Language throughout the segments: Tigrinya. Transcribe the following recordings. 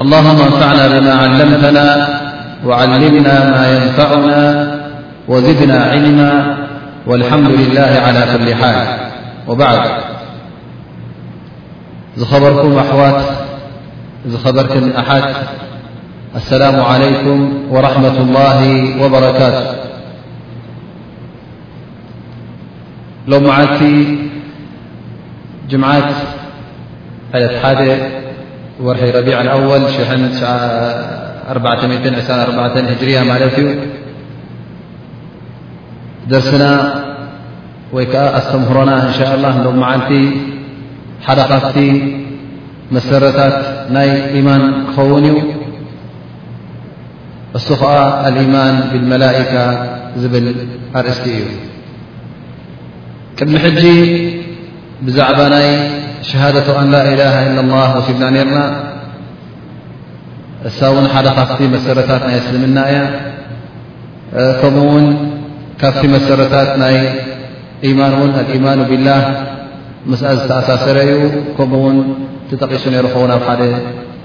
اللهم انفعنا بما علمتنا وعلمنا ما ينفعنا وزدنا علما والحمد لله على كل حال وبعد إذخبركم أحوات ذخبركم أحات السلام عليكم ورحمة الله وبركاته لومعي جمعات علة حادة ورح ربيع أول ب هجرية ملت ي درسنا وي ك أستمهرنا إن شاء الله معلت حدقفت مسرታت ني إيمان خون ي እሱ ኸኣ ኣልኢማን ብልመላካ ዝብል ኣርእስቲ እዩ ቅድሚ ሕጂ ብዛዕባ ናይ ሸሃደቱ ኣን ላኢላሃ ኢላ ላ ወሲድና ነርና እሳ እውን ሓደ ካብቲ መሰረታት ናይ እስልምና እያ ከምኡ ውን ካብቲ መሰረታት ናይ ኢማን እውን ኣልኢማኑ ቢላህ ምስኣ ዝተኣሳሰረ እዩ ከምኡ ውን ተጠቂሱ ነይሩ ኸውን ኣብ ሓደ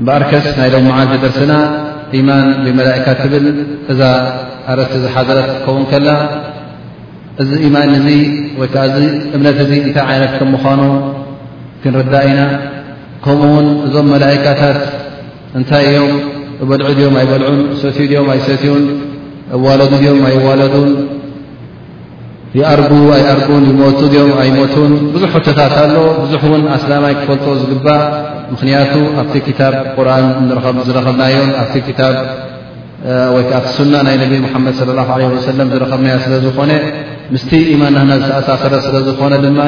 እምበኣርከስ ናይ ሎሚ መዓልቲ ደርስና ኢማን ብመላኢካ ትብል እዛ ኣርእስቲ ዝሓዘረት ክትከውን ከላ እዚ ኢማን እዚ ወይ ከዓ እዚ እምነት እዚ እንታይ ዓይነት ከም ምዃኑ ክንርዳእ ኢና ከምኡ ውን እዞም መላኢካታት እንታይ እዮም እበልዑ ድዮም ኣይበልዑን ሰትዩ ድዮም ኣይሰትዩን እዋለዱ ድዮም ኣይዋለዱን ይኣርጉ ኣይኣርጉን ይሞቱ ድዮም ኣይሞቱን ብዙሕ ሕቶታት ኣሎ ብዙሕ እውን ኣስላማይ ክፈልጦ ዝግባእ ምኽንያቱ ኣብቲ ክታብ ቁርን ዝረኸብናዮን ኣብቲ ክታብ ወይ ከዓቲ ሱና ናይ ነቢ ሙሓመድ ለ ላ ለ ወሰለም ዝረኸብናዮ ስለ ዝኾነ ምስቲ ኢማን ናህና ዝተኣሳሰረ ስለ ዝኾነ ድማ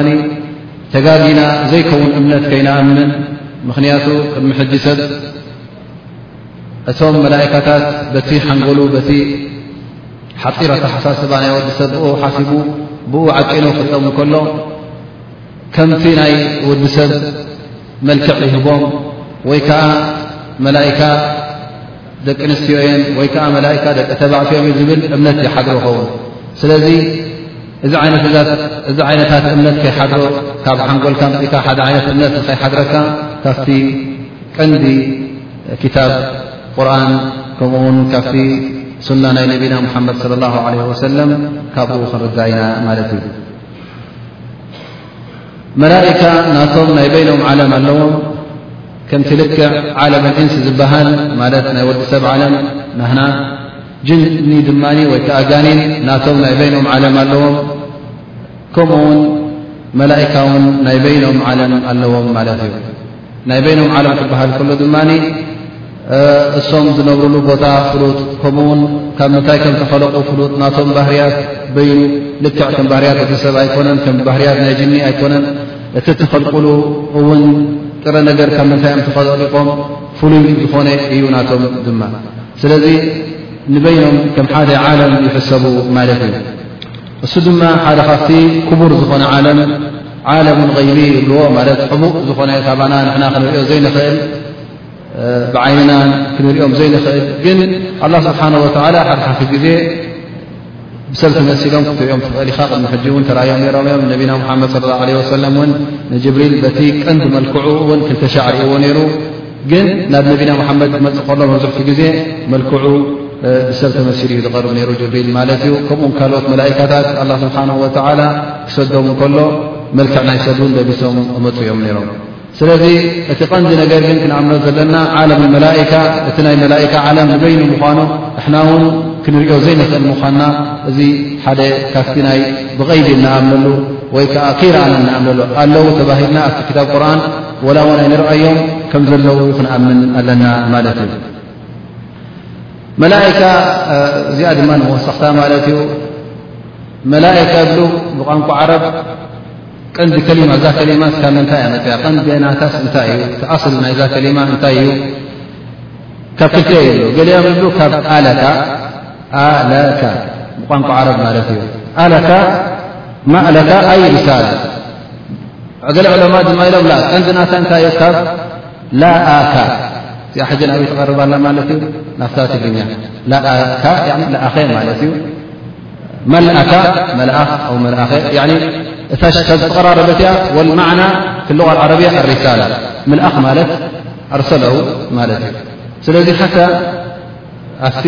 ተጋጊና ዘይከውን እምነት ከይናኣምን ምኽንያቱ ቅድሚ ሕጂ ሰብ እቶም መላእካታት በቲ ሓንጎሉ በቲ ሓፂር ኣተሓሳስባ ናይ ወዲ ሰብ ብኡ ሓሲቡ ብኡ ዓቂኑ ክጠም ከሎ ከምቲ ናይ ወዲ ሰብ መልክዕ ይህቦም ወይ ከዓ መላይካ ደቂ ኣንስትዮ እየን ወይ ከዓ መላይካ ደቂ ተባዕትዮ እ ዝብል እምነት ይሓድሮ ኸውን ስለዚ እዚ እዚ ዓይነታት እምነት ከይሓድሮ ካብ ሓንጎልካ ምፅካ ሓደ ዓይነት እምነት ንከይሓድረካ ካብቲ ቀንዲ ክታብ ቁርን ከምኡ ውን ካብቲ ሱና ናይ ነቢና ሙሓመድ صለ ላه ለ ወሰለም ካብኡ ክንርዳ ኢና ማለት እዩ መላእካ ናቶም ናይ በይኖም ዓለም ኣለዎም ከምቲ ልክዕ ዓለም እንስ ዝበሃል ማለት ናይ ወዲ ሰብ ዓለም ናህና ጅኒ ድማ ወይ ከዓ ጋኒን ናቶም ናይ በይኖም ዓለም ኣለዎም ከምኡ ውን መላእካ ውን ናይ በይኖም ዓለም ኣለዎም ማለት እዩ ናይ በይኖም ዓለም ክበሃል ከሎ ድማ እሶም ዝነብርሉ ቦታ ፍሉጥ ከምኡ ውን ካብ ምንታይ ከም ተኸለቁ ፍሉጥ ናቶም ባህርያት በይኑ ልክዕ ከም ባህርያት እቲ ሰብ ኣይኮነን ከም ባህርያት ናይ ጅኒ ኣይኮነን እቲ ተኸልቁሉ እውን ጥረ ነገር ካብ ምንታይ እዮም ተኸሊቆም ፍሉይ ዝኾነ እዩ ናቶም ድማ ስለዚ ንበይኖም ከም ሓደ ዓለም ይሕሰቡ ማለት እዩ እሱ ድማ ሓደ ካብቲ ክቡር ዝኾነ ዓለም ዓለም غይቢ ይብልዎ ማለት ሕቡእ ዝኾነ ካባና ንና ክንሪኦ ዘይንኽእል ብዓይንና ክንሪኦም ዘይንኽእል ግን ኣላ ስብሓን ወተላ ሓደ ሓቲ ግዜ ብሰብ ትመሲሎም ክትሪኦም ትኽእል ኢኻ ቅድሚ ሕጂ እውን ተራእዮም ነሮም እዮም ነቢና ሙሓመድ ለ ለ ወሰለም እውን ንጅብሪል በቲ ቀንዲ መልክዑ እውን ክልተሻዕሪእዎ ነይሩ ግን ናብ ነቢና ሙሓመድ ክመፅእ ከሎ መብዝሕቲ ግዜ መልክዑ ብሰብ ተመሲሉ እዩ ዝቐርብ ነይሩ ጅብሪል ማለት እዩ ከምኡውን ካልኦት መላእካታት ኣላ ስብሓን ወተዓላ ክሰዶም ከሎ መልክዕ ናይ ሰብ እውን ለቢሶም እመፁ እዮም ነይሮም ስለዚ እቲ ቐንዲ ነገር ግን ክንኣምኖ ዘለና ዓለም መላእካ እቲ ናይ መላእካ ዓለም ንበይኑ ምዃኑ እሕና እውን ክንሪኦ ዘይንኽእል ምዃንና እዚ ሓደ ካብቲ ናይ ብቐይዲ እንኣምነሉ ወይ ከዓ ኪራኣና እንኣምነሉ ኣለዉ ተባሂልና ኣብቲ ክታብ ቁርን ወላ ውን ኣይንርኣዮም ከም ዘለዉ ክንኣምን ኣለና ማለት እዩ መላካ እዚኣ ድማ ንመወሰኽታ ማለት እዩ መላካ ብሉ ብቋንቋ ዓረብ ቀንዲ ከሊማ እዛ ከሊማት ካብ ምንታይ እያ መፅያ ቀንዲ ናታስ እንታይ እዩ ተኣስል ናይዛ ከሊማ እንታይ እዩ ካብ ክልተ ይብሉ ገሊኦም ይብሉ ካብ ኣለካ ኣለካ ብቋንቋ ዓረብ ማለት እዩ ኣለካ ማእለካ ኣይ ርሳላ ገለ ዕለማ ድማ ኢሎም ቀንዲ ናታ እንታይ ዩ ካብ ላኣካ እዚኣ ሕጂ ናብይ ትቐርብ ኣላ ማለት እዩ ናፍታ ትግርኛ ላኣካ ለኣኸ ማለት እዩ መልኣካ መልኣኽ ኣ መልኣኸ እታ ዝተቐራረበት እያ ወልማዕና ክልቓል ዓረብያ ኣሪሳላ ምልኣኽ ማለት ኣርሰለዉ ማለት እዩ ስለዚ ሓ ኣብቲ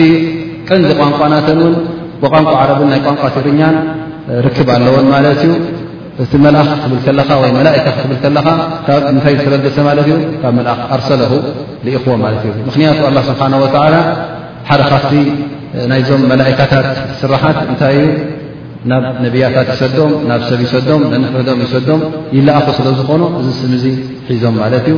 ቀንዲ ቋንቋናተን እውን ብቋንቋ ዓረብን ናይ ቋንቋ ትግርኛን ርክብ ኣለወን ማለት እዩ እቲ መልኣኽ ክትብል ከለኻ ወይ መላእካ ክትብል ከለኻ ካብ እንታይ ዝተበገሰ ማለት እዩ ካብ መልኣኽ ኣርሰለሁ ልኢኽዎ ማለት እዩ ምክንያቱ ኣላ ስብሓን ወተዓላ ሓደ ካብቲ ናይዞም መላእካታት ስራሓት እንታይ እዩ ናብ ነቢያታት ይሰዶም ናብ ሰብ ይሰዶም ነንሕዶም ይሰዶም ይለኣኹ ስለ ዝኾኑ እዚ ስም እዚ ሒዞም ማለት እዩ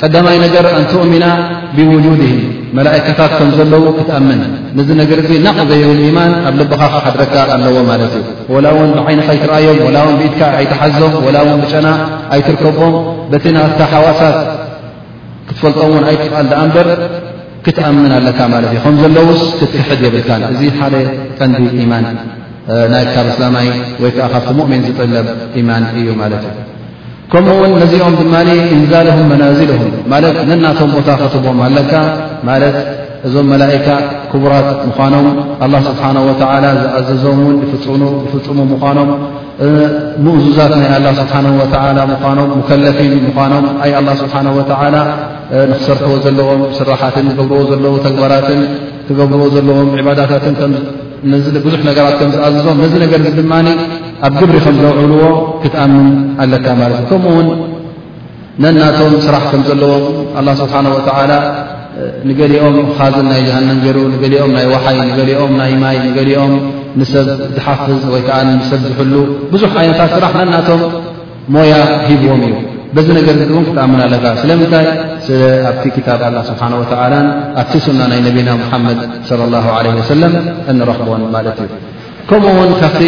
ቀዳማይ ነገር ኣንትእሚና ብውጁድህም መላእከታት ከም ዘለዉ ክትኣምን ንዚ ነገር እዚ ናቕ ዘይብል ኢማን ኣብ ልብኻ ክሓድረካ ኣለዎ ማለት እዩ ወላ እውን ብዓይኒ ከይትርኣዮም ወላ እውን ብኢድካ ኣይትሓዞም ወላ እውን ብጨና ኣይትርከቦም በቲ ናትካ ሓዋሳት ክትፈልጦም እውን ኣይትፍኣል ዳኣ እምበር ክትኣምን ኣለካ ማለት እዩ ከም ዘለዉስ ክትክሕድ የብልካን እዚ ሓደ ቀንዲ ኢማን ናይ ካብ እስላማይ ወይ ከዓ ካብቲ ሙእሚን ዝጥለብ ኢማን እዩ ማለት እዩ ከምኡ ውን ነዚኦም ድማ እንዛልሁም መናዝልሁም ማለት ነናቶም ቦታ ክትቦም ኣለካ ማለት እዞም መላእካ ክቡራት ምዃኖም ኣላ ስብሓን ወተላ ዝኣዘዞም ውን ዝፍፅሙ ምዃኖም ምእዙዛት ናይ ኣላ ስብሓን ወተላ ምኳኖም ሙከለፊን ምዃኖም ኣይ ኣላ ስብሓን ወተላ ንክሰርሕዎ ዘለዎም ስራሓትን ዝገብርዎ ዘለዉ ተግባራትን ክገብርዎ ዘለዎም ዕባዳታትን ነዚ ብዙሕ ነገራት ከም ዝኣዝዞም ነዚ ነገር እዚ ድማ ኣብ ግብሪ ከም ዘውዕልዎ ክትኣምን ኣለካ ማለት እዩ ከምኡ ውን ነናቶም ስራሕ ከም ዘለዎም ኣላ ስብሓን ወተዓላ ንገሊኦም ኻዝን ናይ ጀሃንም ገይሩ ንገሊኦም ናይ ውሓይ ንገሊኦም ናይ ማይ ንገሊኦም ንሰብ ዝሓፍዝ ወይ ከዓ ንሰብ ዝሕሉ ብዙሕ ዓይነታት ስራሕ ነናቶም ሞያ ሂብዎም እዩ በዚ ነገር እዚ እውን ክትኣምን ኣለካ ስለምንታይ ስለ ኣብቲ ክታብ ኣላ ስብሓን ወተዓላን ኣብቲ ሱና ናይ ነቢና ሙሓመድ ለ ላ ለ ወሰለም እንረኽቦን ማለት እዩ ከምኡ ውን ካብቲ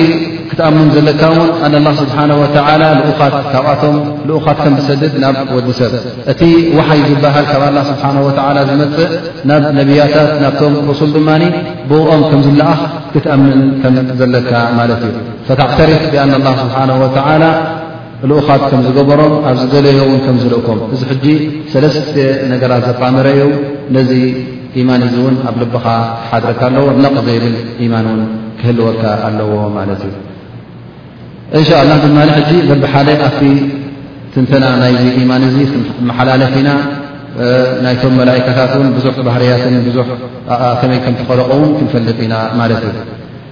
ክትኣምን ዘለካ ውን ኣን ላ ስብሓን ወተላ ልኡኻት ካብኣቶም ልኡኻት ከም ዝሰድድ ናብ ወዲ ሰብ እቲ ውሓይ ዝበሃል ካብ ኣላ ስብሓን ወተላ ዝመፅእ ናብ ነቢያታት ናብቶም ርሱል ድማ ብኦም ከም ዝለኣኽ ክትኣምን ከም ዘለካ ማለት እዩ ፈተዕተሪፍ ብኣን ኣላ ስብሓን ወተላ ልኡኻት ከም ዝገበሮም ኣብ ዝደለዮ እውን ከም ዝልእኮም እዚ ሕጂ ሰለስተ ነገራት ዘጣምረ እዩ ነዚ ኢማን እዚ እውን ኣብ ልብኻ ክሓድረካ ኣለዎ ነቕ ዘይብል ኢማን እውን ክህልወካ ኣለዎ ማለት እዩ እንሻ ላ ድማ ሕጂ በብሓደ ኣብቲ ትንተና ናይዚ ኢማን እዚ መሓላለፍ ኢና ናይቶም መላእካታት እውን ብዙሕ ባህርያትን ብዙ ከመይ ከም ተኸለቀ እውን ክንፈልጥ ኢና ማለት እዩ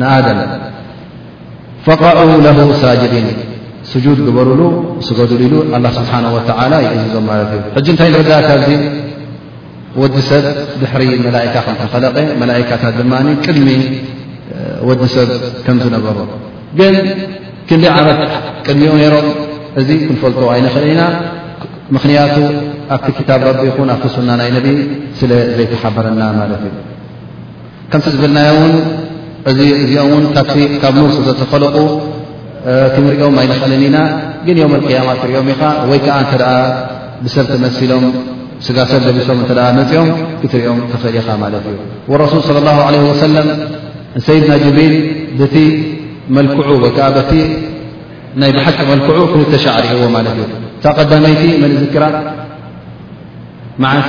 ንኣደም ፈቐዑ ለሁ ሳጅዲን ስጁድ ግበርሉ ስገድሉ ኢሉ ኣላ ስብሓን ወተዓላ ይእዝዞም ማለት እዩ ሕጂ እንታይ ንርዳእካ እዚ ወዲ ሰብ ድሕሪ መላእካ ከምተኸለቀ መላእካታት ድማ ቅድሚ ወዲ ሰብ ከም ዝነበሩ ግን ክንዲ ዓመት ቅድሚኡ ነይሮም እዚ ክንፈልጦ ኣይንኽእል ኢና ምኽንያቱ ኣብቲ ክታብ ረቢ ይኹን ኣብቲ ሱና ናይ ነቢ ስለ ዘይተሓበረና ማለት እዩ ከምቲ ዝበልናዮ እውን እዚ እዚኦም እውን ካብቲ ካብ ኑር ስለዘተኸለቑ ክንሪኦም ኣይንኽእልን ኢና ግን ዮም ኣልቅያማ ትሪኦም ኢኻ ወይ ከዓ እንተ ብሰብ ተመሲሎም ስጋ ሰብ ለቢሶም እተ መፅኦም ክትሪኦም ትኽእል ኢኻ ማለት እዩ ወረሱል ስለ ላሁ ለ ወሰለም ንሰይድና ጅብሪል በቲ መልክዑ ወይ ከዓ በቲ ናይ ብሓቂ መልክዑ ክልተ ሻዕ ሪእዎ ማለት እዩ እታ ቀዳመይቲ መን ዝክራ መዓት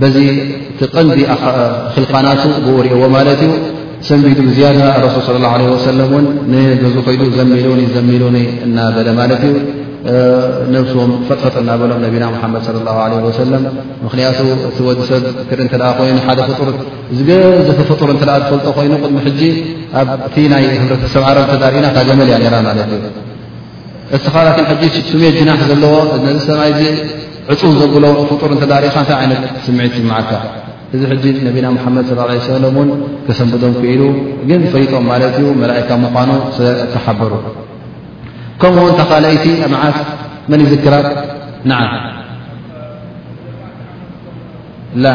በዚ እቲ ቀንዲ ክልቃናቱ ብኡ ሪእዎ ማለት እዩ ሰንቢዱ ዝያዳ ረሱል ስለ ላ ለ ወሰለም እውን ንገዝ ኮይዱ ዘሚሉኒ ዘሚሉኒ እናበለ ማለት እዩ ነብስም ፈጥፈጥ እናበሎም ነቢና ሓመድ ለ ላ ለ ወሰለም ምክንያቱ እቲ ወዲ ሰብ ክርኢ እተ ኮይኑ ሓደ ፍጡር ዝገዘፈ ፍጡር እተ ዝፈልጦ ኮይኑ ቅድሚ ሕጂ ኣብቲ ናይ ህብረተሰብ ዓረብ ተዳርእና ካገመል እያ ነራ ማለት እዩ እስኻ ላኪን ሕጂ ስሜት ጅናሕ ዘለዎ ነዚ ሰማይ እዚ ዕፁን ዘብሎ ፍጡር እንተዳሪእኻ እንታይ ዓይነት ስምዒት ስምዓካ እዚ ሕጂ ነቢና ሙሓመድ ስለ ላ ሰለም እውን ከሰንብዶም ክኢሉ ግን ፈይጦም ማለት እዩ መላእካ ምኳኑ ስለተሓበሩ ከምኡ ውን ተካለይቲ ኣምዓት መን ይዝክራ ንዓ ላ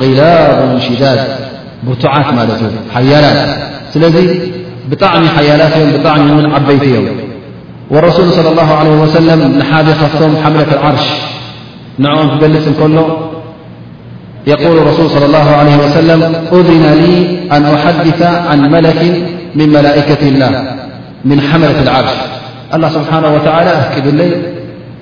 غلاظ انشداد برتعات محيالات لذي بطعم حيالاتيم بطعم عبيتيم والرسول صلى الله عليه وسلم نحاذ خفتم حملك العرش نعمل كله يقول ارسول صلى الله عليه وسلم أذن لي أن أحدث عن ملك من ملائكة الله من حملة العرش الله سبحانه وتعلى ا لي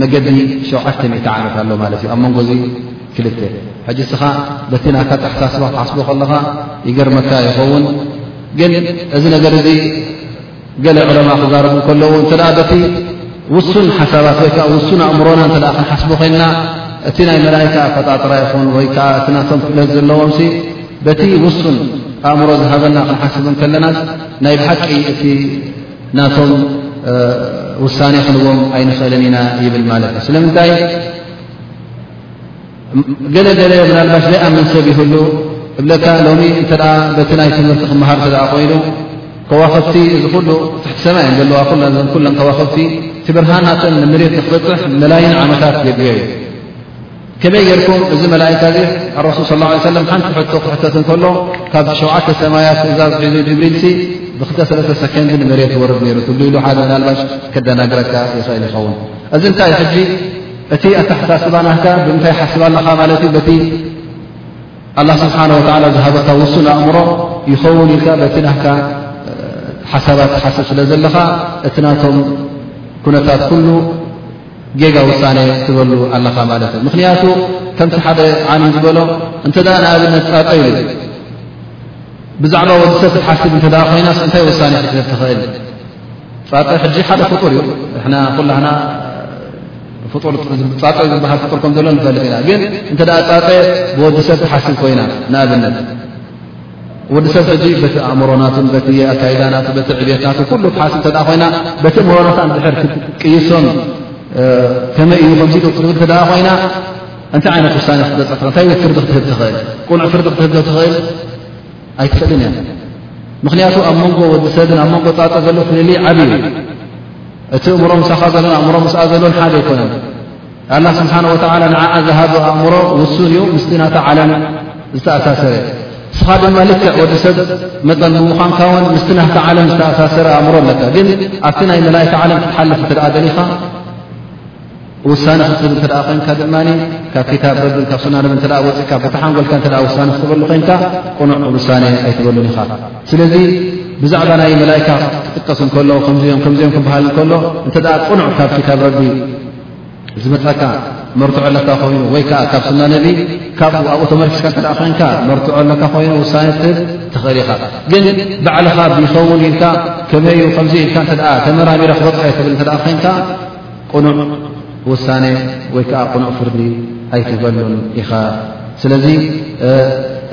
መገዲ ሸውዓተ ሚእቲ ዓመት ኣሎ ማለት እዩ ኣብ መንጎ ዙ ክልተ ሕጂ እስኻ በቲ ናካ ተሕሳስባ ክትሓስቦ ከለኻ ይገርመካ ይኸውን ግን እዚ ነገር እዚ ገለ ዕለማ ክዛረቡ እንከለዉ እንተ በቲ ውሱን ሓሳባት ወይ ከዓ ውሱን ኣእምሮና እተ ክንሓስቦ ኮይንና እቲ ናይ መላይካ ኣፈጣጥራ ይኹን ወይ ከዓ እቲ ናቶም ክእለት ዘለዎም ሲ በቲ ውሱን ኣእምሮ ዝሃበና ክንሓስብ ከለና ናይ ብሓቂ እቲ ናቶም ውሳኔ ክንዎም ኣይንኽእልን ኢና ይብል ማለት እዩ ስለምንታይ ገለ ገለ ምናልባሽ ዘይኣምን ሰብ ይህሉ እብለካ ሎሚ እንተ በቲ ናይ ትምህርቲ ክምሃር እተ ኮይኑ ከዋኸብቲ እዚ ኩሉ ትሕቲ ሰማይ እዮ ዘለዋ ኩለን ከዋኸብቲ እቲ ብርሃናተን ንመሬት ንክበፅሕ መላይን ዓመታት የድዮ እዩ ከመይ ጌርኩም እዚ መላእካ እዚ ኣረሱል ስ ላ ሰለም ሓንቲ ሕቶ ክሕተት እንከሎ ካብ ሸውዓተ ሰማያት ትእዛዝ ሒዙ ጅብሪልሲ ብክተ ሰለስተ ሰከንዲ ንመሬት ዝወርድ ነይሩ ትብሉ ኢሉ ሓደ ናልባሽ ከደናግረካ የኽእል ይኸውን እዚ እንታይ ሕጂ እቲ ኣተሓሳስባ ናካ ብምንታይ ሓስብ ኣለኻ ማለት እዩ በቲ ኣላ ስብሓን ወላ ዝሃበካ ውሱን ኣእምሮ ይኸውን ኢልካ በቲ ናካ ሓሳባት ትሓስብ ስለ ዘለኻ እቲ ናቶም ኩነታት ኩሉ ጌጋ ውሳነ ትበሉ ኣለኻ ማለት እዩ ምክንያቱ ከምቲ ሓደ ዓሊም ዝበሎ እንተ ንኣብነት ፃፀ ኢሉ ብዛዕባ ወዲሰብ ክትሓስብ እተ ኮይናስ እንታይ ውሳኔ ክትህብ ትኽእል ፃፀ ሕጂ ሓደ ፍጡር እዩ ንሕና ኩላና ፃፀ ዝበሃል ፍጡር ከም ዘሎ ንፈልጥ ኢና ግን እንተ ፃፀ ብወዲሰብ ትሓስብ ኮይና ንኣብነት ወዲ ሰብ ሕጂ በቲ ኣእምሮ ናቱ በቲ ኣካይዳ ናቱ በቲ ዕብት ናቱ ኩሉ ሓስ እተ ኮይና በቲ እምሮናታ ንድሕር ክትቅይሶን ከመይ እዩ ከምዚ ክትብል እተ ኮይና እንታይ ዓይነት ውሳነ ክትበፅሕ እል እንታይ ፍርዲ ክትህብ ትኽእል ቁኑዕ ፍርዲ ክትህብ ትኽእል ኣይትኽእልን እያ ምኽንያቱ ኣብ መንጎ ወዲ ሰብን ኣብ መንጎ ፃፀ ዘሎ ፍልልይ ዓብዩ እዩ እቲ እምሮ ምሳኻ ዘሎን ኣእምሮ ምስኣ ዘሎን ሓደ ኣይኮነን ኣላ ስብሓን ወተዓላ ንዓኣ ዝሃቦ ኣእምሮ ውሱን እዩ ምስቲ ናታ ዓለም ዝተኣሳሰረ እስኻ ድማ ልክዕ ወዲ ሰብ መጠን ብምዃንካ ውን ምስቲ ናህቲ ዓለም ዝተኣሳሰረ ኣእምሮ ኣለካ ግን ኣብቲ ናይ መላይካ ዓለም ክትሓልፍ እተ ደሊኻ ውሳነ ክትብ እተ ኮንካ ድማ ካብ ክታብ ረብን ካብ ሱናንብ እተ ወፅእካ ብተሓንጎልካ እተ ውሳነ ክትበሉ ኮንካ ቁኑዕ ውሳነ ኣይትበሉን ኢኻ ስለዚ ብዛዕባ ናይ መላይካ ክትጥቀስ እንከሎ ከምዚኦም ከምዚኦም ክበሃል እንከሎ እንተ ቁኑዕ ካብ ክታብ ረቢ ዝመፀካ መርትዖ ኣለካ ኮይኑ ወይ ከዓ ካብ ስና ነቢ ካብኡ ኣብኡ ተመርኪስካ እተ ኮይንካ መርትዖ ኣለካ ኮይኑ ውሳነ ትህብ ትኽእል ኢኻ ግን ባዕልኻ ብይኸውን ኢልካ ከመይዩ ከምዚ ኢልካ እተ ተመራሚረ ክበፅሐ ትብል እተ ኮይንካ ቁኑዕ ውሳነ ወይ ከዓ ቁኑዕ ፍርዲ ኣይትበሉን ኢኻ ስለዚ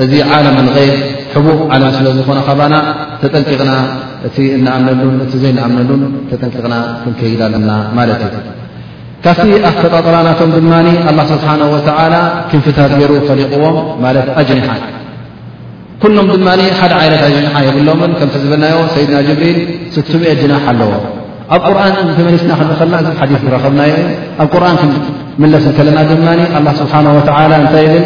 እዚ ዓለም ኣልገይብ ሕቡእ ዓለም ስለ ዝኾነ ካባና ተጠንቂቕና እቲ እንኣምነሉን እቲ ዘይንኣምነሉን ተጠንቂቕና ክንከይድ ኣለና ማለት እዩ ካብቲ ኣፈጣጥራ ናቶም ድማ ኣላ ስብሓን ወተላ ክንፍታት ገይሩ ፈሊቕዎም ማለት ኣጅኒሓ ኩሎም ድማ ሓደ ዓይነት ኣጅኒሓ የብሎምን ከምቲ ዝበልናዮ ሰይድና ጅብሪል ስትምኤ ጅናሕ ኣለዎ ኣብ ቁርን ተመሊስና ክንኸልና እዚ ሓዲ ዝረኸብናዮ ኣብ ቁርን ክንምለስ ከለና ድማ ኣላ ስብሓን ወተላ እንታይ ይብል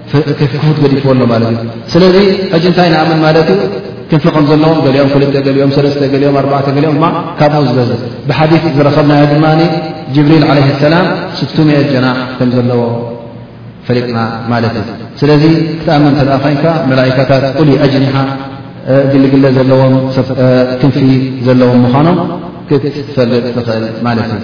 ከይፍሕፍት ገዲፍዎ ኣሎ ማለት እዩ ስለዚ ሕጂ እንታይ ንኣምን ማለት እዩ ክንፊ ከም ዘለዎም ገሊኦም ክልተ ገሊኦም ሰለስተ ገሊኦም ኣርባዕተ ገሊኦም ድማ ካብኡ ዝበዝ ብሓዲ ዝረኸብናዮ ድማ ጅብሪል ዓለ ሰላም ስቱሜ ጀናሕ ከም ዘለዎ ፈሊጥና ማለት እዩ ስለዚ ክትኣምን ተኣ ኮይንካ መላይካታት ቁሊ ኣጅኒሓ ግልግለ ዘለዎም ክንፊ ዘለዎም ምዃኖም ክትፈልጥ ትኽእል ማለት እዩ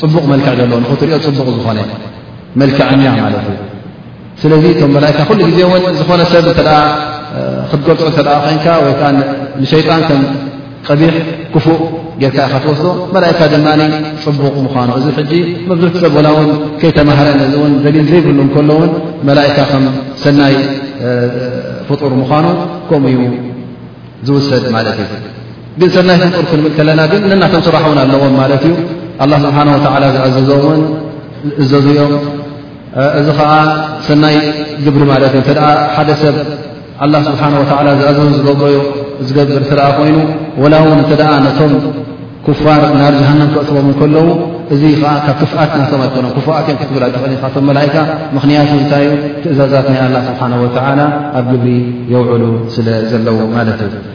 ፅቡቕ መልክዕ ዘለዎ ንኽትሪኦ ፅቡቕ ዝኾነ መልክዐኛ ማለት እዩ ስለዚ እቶም መላእካ ኩሉ ግዜ እውን ዝኾነ ሰብ እተ ክትገልፆ እተ ኮይንካ ወይ ከዓ ንሸይጣን ከም ቀቢሕ ክፉእ ጌርካ ኢካ ትወስዶ መላእካ ድማ ፅቡቕ ምዃኑ እዚ ሕጂ መብዙሕቲ ሰብ ወላ እውን ከይተማሃረን እዚ እውን ደሊል ዘይብሉ ከሎ እውን መላእካ ከም ሰናይ ፍጡር ምዃኑ ከምኡ እዩ ዝውሰድ ማለት እዩ ግን ሰናይ ፍጡር ክንብል ከለና ግን ነናቶም ስራሕ ውን ኣለዎም ማለት እዩ ኣላ ስብሓን ወተላ ዝኣዘዞም ውን እዘዙ እዮም እዚ ከዓ ሰናይ ግብሪ ማለት እዩ እተደኣ ሓደ ሰብ ኣላ ስብሓን ወተላ ዝኣዘዞ ዝገብሮ ዩ ዝገብር እተኣ ኮይኑ ወላ እውን እተ ነቶም ኩፋር ናብ ጀሃንም ክእትቦም እንከለዉ እዚ ከዓ ካብ ክፍኣት ናቶም ኣይኮኖም ክፉኣት እዮም ክትብል ኣይትኽእል ካብቶም መላይካ ምኽንያቱ እንታይ እዩ ትእዛዛት ናይ ኣላ ስብሓን ወተላ ኣብ ግብሪ የውዕሉ ስለ ዘለዉ ማለት እዩ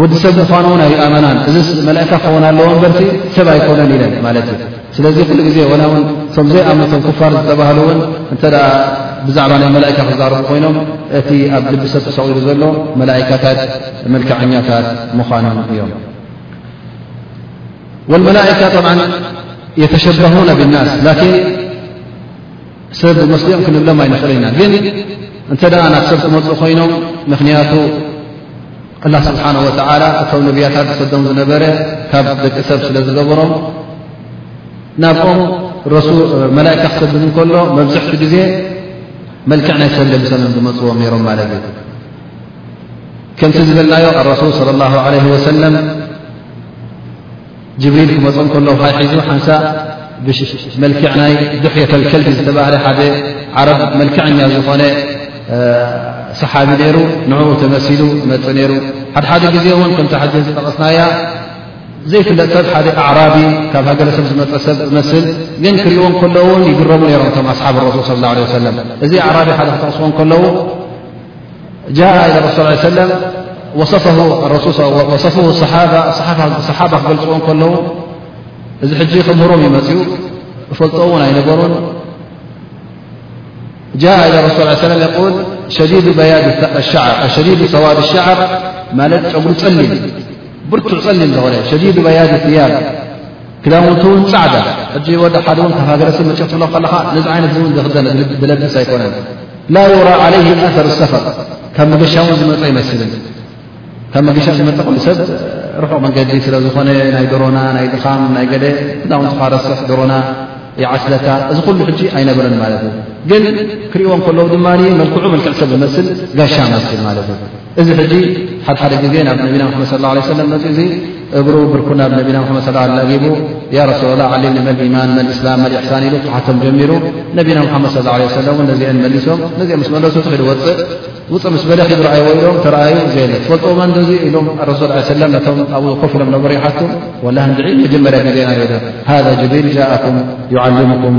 ወዲ ሰብ ምዃኑ ውን ኣይኣመናን እዚስ መላእካ ክኸውን ኣለዎ በርቲ ሰብ ኣይኮነን ኢለን ማለት እዩ ስለዚ ኩሉ ግዜ ወላ ውን እቶም ዘይኣምቶም ክፋር ዝተባህሉ እውን እንተ ብዛዕባ ናይ መላእካ ክዛረቡ ኮይኖም እቲ ኣብ ልቢ ሰብ ተሰቂሉ ዘሎ መላእካታት መልክዐኛታት ምዃኖም እዮም ወልመላእካ ብ የተሸበሁነ ብናስ ላኪን ሰብ መስሊኦም ክንብሎም ኣይንኽእል ኢና ግን እንተ ናብ ሰብ ክመፁ ኮይኖም ምክንያቱ ኣላ ስብሓን ወተዓላ እቶም ነብያታት ዝሰዶም ዝነበረ ካብ ደቂ ሰብ ስለ ዝገበሮም ናብኦም መላእካ ክሰድድ እንከሎ መብዝሕቲ ግዜ መልክዕ ናይ ሰብ ለብሰም ዝመፅዎም ነይሮም ማለት እዩ ከምቲ ዝበልናዮ ኣረሱል ለ ላ ለ ወሰለም ጅብሪል ክመጾ ከሎ ይ ሒዙ ሓንሳ መልክዕ ናይ ድሕየት ልከልቢ ዝተባህለ ሓደ ዓረብ መልክዐኛ ዝኾነ ሰሓቢ ነይሩ ንኡ ተመሲሉ መፅ ነይሩ ሓደሓደ ግዜ እውን ከምቲ ሓ ዝጠቐስናያ ዘይፍለጥ ሰብ ሓደ ኣዕራቢ ካብ ሃገረሰብ ዝመፀ ሰብ ዝመስል ግን ክሪእዎም ከለዉውን ይግረሙ ነይሮም ቶም ኣስሓብ ረሱል ስ ላ ሰለም እዚ ኣዕራቢ ሓደ ክተቕስቦ ከለዉ ጃء ኢለ ረሱል ስ ሰለም ወሰፉ ሰሓባ ክገልፅዎ ከለዉ እዚ ሕጂ ክምህሮም እዩ መፅኡ እፈልጦ እውን ኣይነበሩን ጃ ኢለ ረሱ ስ ሰለም የል ሸዲዱ በያድ ሻዓር ሸዲዱ ሰዋድ ሻዓር ማለት ጨጉሪ ፀሊም ብርቱዕ ፀሊም ዝኮነ ሸዲዱ በያድ ያብ ክዳውንቲ እውን ፃዕዳ ሕጂ ወደ ሓደ እውን ካብ ሃገረሰብ መጨፍሎ ከለካ ነዚ ዓይነት እውን ዘክደን ዝለብስ ኣይኮነን ላ ዩራ ዓለይህ ኣሰር ሰፈር ካብ መገሻ ውን ዝመፀ ይመስልን ካብ መገሻ ዝመፀ ክሉ ሰብ ርሑቕ መንገዲ ስለ ዝኾነ ናይ ደሮና ናይ ድኻም ናይ ገደ ክዳውንትኻ ረስሕ ደሮና ይዓስለካ እዚ ኩሉ ሕጂ ኣይነበረን ማለት እዩ ግን ክሪእዎ ከለዉ ድማ መልክዑ መልክዕ ሰብ ዝመስል ጋሻ መስል ማለት እዩ እዚ ሕጂ ሓድሓደ ግዜ ናብ ነቢና መሓመድ ስለ ላ ሰለም መፅ እዙ እግሩ ብርኩ ናብ ነቢና መሓመድ ስ ላጊቡ ያ ረሱላ ላ ዓሊኒ መልኢማን መልእስላም መልእሕሳን ኢሉ ክሓቶም ጀሚሩ ነቢና መሓመድ ስለ ለ ሰለም እውን ነዚአን መሊሶም ነዚኦም ምስ መለሱ ትኽኢሉ ወፅእ ውፅእ ምስ በለ ክድረኣይዎ ኢሎም ተረኣዩ ዘየለ ትፈልጦ መን ዚ ኢሎም ረሱል ሰለም ነቶም ኣብኡ ኮፍ ኢሎም ነበሩ ይሓቱ ወላ ንድዒ መጀመርያ ግዜና ሃ ጅብሪል ጃእኩም ይዓልሙኩም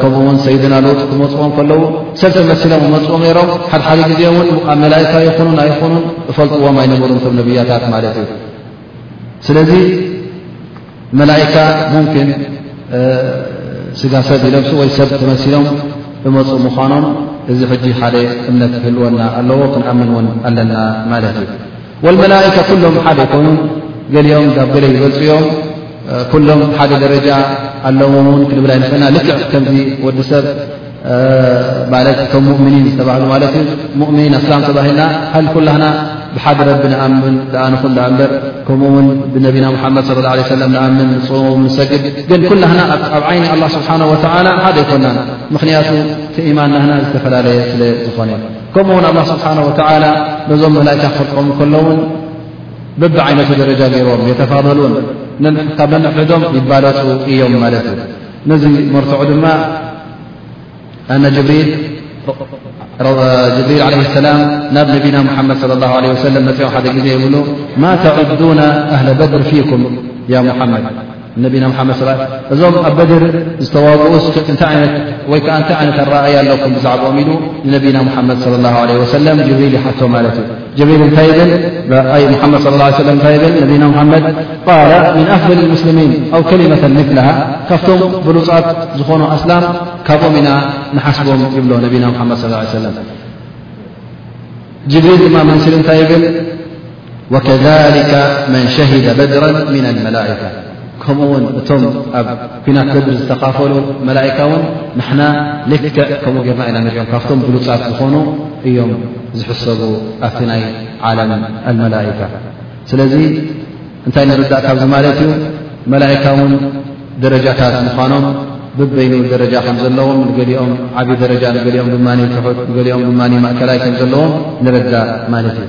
ከምኡ ውን ሰይድና ለውጢ ክመፅዎም ከለዉ ሰልፊ መሲሎም ክመፅኡ ነይሮም ሓድሓደ ግዜ እውን ኣብ መላይካ ይኹኑን ኣይኹኑን እፈልጥዎም ኣይነበሩን ቶም ነብያታት ማለት እዩ ስለዚ መላይካ ሙምኪን ስጋ ሰብ ይለብሱ ወይ ሰብ ተመሲሎም እመፁ ምዃኖም እዚ ሕጂ ሓደ እምነት ክህልወና ኣለዎ ክንኣምን እውን ኣለና ማለት እዩ ወልመላኢካ ኩሎም ሓደ ኣይኮኑን ገሊኦም ብ ገለ ይበልፁ እዮም ኩሎም ሓደ ደረጃ ኣለዎም ውን ክንብል ኣይንክእልና ልክዕ ከምዚ ወዲ ሰብ ማለት እቶም ሙእምኒን ዝተባህሉ ማለት እዩ ሙእምኒን ኣስላም ተባሂልና ሃል ኩላህና ብሓደ ረቢ ንኣምን ድኣ ንኹን ድኣ እምበር ከምኡ ውን ብነቢና ሙሓመድ ስለ ላ ሰለም ንኣምን ንፅሙም ንሰግድ ግን ኩላህና ኣብ ዓይኒ ኣላ ስብሓን ወተዓላ ሓደ ኣይኮናን ምኽንያቱ እቲ ኢማን ናህና ዝተፈላለየ ስለ ዝኾነ ከምኡ ውን ኣላ ስብሓን ወተላ ነዞም መላእካ ክፈልቆም ከሎውን በቢ ዓይነቱ ደረጃ ገይርዎም የተፋበሉን ካብ ነንሕዶም ይባለፁ እዮም ማለት እዩ ነዚ መርትዑ ድማ ኣነ ጅብሪል ጅብሪል ለ ሰላም ናብ ነቢና ሙሓመድ ለ ላ ለ ወሰለም መፅኦ ሓደ ግዜ ይብሉ ማ ተዕዱና ኣህለ በድር ፊኩም ያ ሙሓመድ ነቢና መሓመድ ስላ እዞም ኣብ በድር ዝተዋግኡስ እንታይ ዓይነት ወይ ከዓ እንታይ ዓይነት ኣረኣይ ኣለኩም ብዛዕባኦም ኢሉ ንነቢና ሙሓመድ ለ ላ ለ ወሰለም ጅብሪል ይሓቶ ማለት እዩ ጅብሪል እንታይ ይብል ኣይ ሙሓመድ ለ ላ ሰለም እንታይ ይብል ነቢና ሙሓመድ ቃል ምን ኣፍል ሙስልሚን ኣው ከሊመተ ምትላሃ ካብቶም ብሉፃት ዝኾኑ ኣስላም ካብኦም ኢና ንሓስቦም ይብሎ ነቢና ሙሓመድ ስ ሰለም ጅብሪል ድማ መንስሊ እንታይ ይብል ወከሊከ መን ሸሂደ በድረ ምና መላካ ከምኡ ውን እቶም ኣብ ኩናት በድሪ ዝተካፈሉ መላካ ውን ንሕና ልክዕ ከምኡ ገርና ኢና ንሪኦም ካብቶም ብሉፃት ዝኾኑ እዮም ዝሕሰቡ ኣብቲ ናይ ዓለም ኣመላካ ስለዚ እንታይ ንርዳእ ካብዚ ማለት እዩ መላካ ውን ደረጃታት ምዃኖም ብበይኑ ደረጃ ከም ዘለዎም ንገሊኦም ዓብዪ ደረጃ ንገሊኦም ድማ ትሑት ንገሊኦም ድማ ማእከላይ ከም ዘለዎም ንርዳእ ማለት እዩ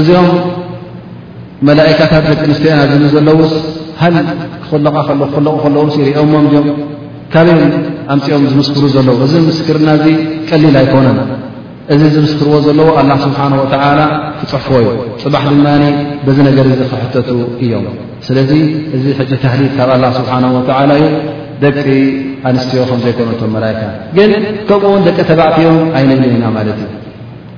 እዚኦም መላእካታት ደቂ ኣንስትዮ ኢና ዝብሉ ዘለዉስ ሃል ክኹለቓ ከሎ ክኹለቑ ከለዉ ሲ ሪኦሞም ድዮም ካበይ ኣምፂኦም ዝምስክሩ ዘለዉ እዚ ምስክርና እዚ ቀሊል ኣይኮነን እዚ ዝምስክርዎ ዘለዉ ኣላ ስብሓን ወተዓላ ክፅሕፎ እዩ ፅባሕ ድማ በዚ ነገር እዚ ክሕተቱ እዮም ስለዚ እዚ ሕጂ ታህሊት ካብ ኣላ ስብሓን ወተዓላ እዩ ደቂ ኣንስትዮ ከም ዘይኮነቶም መላእካ ግን ከምኡ ውን ደቂ ተባዕትዮም ኣይንብልን ኢና ማለት እዩ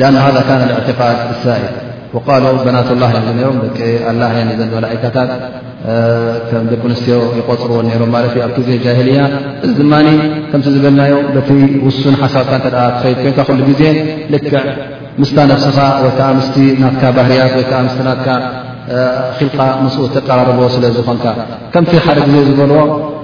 ን ሃ ካነ እዕትቃድ እሳኤል ወቃሉ በናት ላ እዮም ዝነሮም ደቂ ኣላ እየን ዘ መላእካታት ከም ደቂ ኣንስትዮ ይቆፅርዎ ነሮም ማለት እዩ ኣብ ግዜ ጃሂልያ እዚ ድማ ከምቲ ዝበልናዮ በቲ ውሱን ሓሳብካ እተ ትኸይድ ኮንካ ኩሉ ግዜ ልክዕ ምስታ ነብስኻ ወይከዓ ምስ ናትካ ባህርያት ወይከዓ ምስ ናትካ ክልቃ ምስ ተቀራርቦ ስለ ዝኾንካ ከምቲ ሓደ ግዜ ዝበልዎ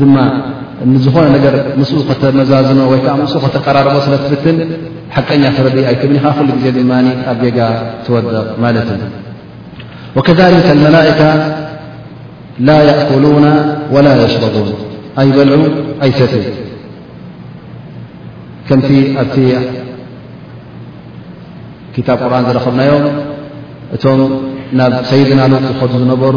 ድማ ንዝኾነ ነገር ምስኡ ከተመዛዝኖ ወይ ከዓ ምስኡ ከተቀራርቦ ስለ ትፍትን ሓቀኛ ትረዲ ኣይትብን ኢኻ ኩሉ ግዜ ድማ ኣብ ጌጋ ትወድቕ ማለት እዩ ወከሊከ መላእካ ላ የእኩሉና ወላ የሽረቡን ኣይበልዑ ኣይሰት ከምቲ ኣብቲ ክታብ ቁርን ዝረኸብናዮም እቶም ናብ ሰይድና ሉጥ ዝኸዱ ዝነበሩ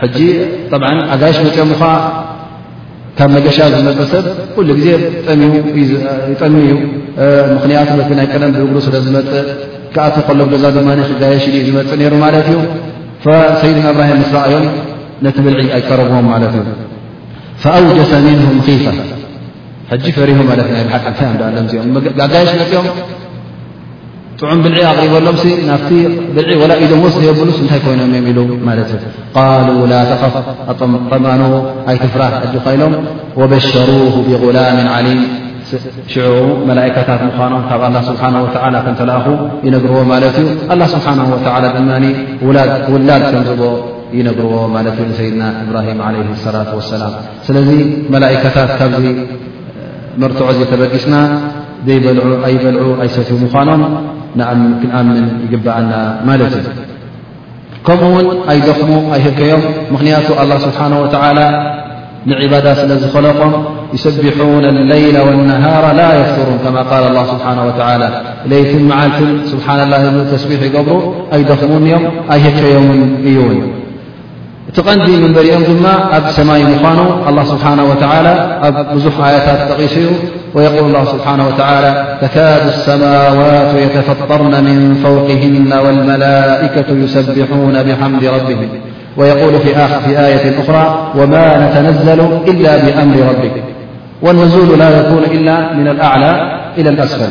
ሕጂ ጠብዓ ኣጋይሽ መፅኦም እኳ ካብ መገሻ ዝመፀ ሰብ ኩሉ ግዜ ጠምዩጠሚ እዩ ምኽንያቱ ነቲ ናይ ቀደም ብእግሩ ስለ ዝመፅእ ክኣቶ ከሎ ገዛ ድማ ክጋየሽ ዩ ዝመፅእ ነይሩ ማለት እዩ ሰይድና እብራሂም ምስ ረኣዮም ነቲ ብልዒ ኣይቀረብዎም ማለት እዩ ፈኣውጀሰ ምንሁም ኺፋ ሕጂ ፈሪሁ ማለት ናይ ብሓቂ እንታይ ኣ ዳኣለምዚኦም ኣጋይሽ መፅኦም ጥዑም ብልዒ ኣቕሪበሎም ናብቲ ብልዒ ወላ ኢዶም ወስ ዘየብሉስ እንታይ ኮይኖም እዮም ኢሉ ማለት እዩ ቃሉ ላ ተኸፍ ኣም ጠማኑ ኣይትፍራህ ኣጆ ካኢሎም ወበሸሩ ብغላም ዓሊም ሽዑ መላእካታት ምዃኖም ካብ ኣላ ስብሓን ወተላ ከምተላእኹ ይነግርዎ ማለት እዩ ኣላ ስብሓን ወተላ ድማ ውላድ ከምዝቦ ይነግርዎ ማለት እዩ ንሰይድና እብራሂም ዓለ ሰላት ወሰላም ስለዚ መላኢካታት ካብዚ መርትዖ እዚ ተበጊስና ዘይበልዑ ኣይበልዑ ኣይሰትዩ ምዃኖም ክንኣምን ይግብኣና ማለት እዩ ከምኡ እውን ኣይደኽሙ ኣይህከዮም ምኽንያቱ ኣላ ስብሓን ወተዓላ ንዕባዳ ስለ ዝኸለቆም ይሰቢሑን ለይላ ወነሃራ ላ የፍትሩን ከማ ቃል ላ ስብሓን ወተላ ለይትን መዓልትን ስብሓና ላ ተስቢሕ ይገብሩ ኣይደኽሙን እዮም ኣይህከዮምን እዩውን تقندي من بر ظما أبسماي مفانه الله سبحانه وتعالى بزح آيت تغي شيء ويقول الله سبحانه وتعالى تكاد السماوات يتفطرن من فوقهن والملائكة يسبحون بحمد ربهم ويقول في آية أخرى وما نتنزل إلا بأمر ربك والنزول لا يكون إلا من الأعلى إلى الأسفل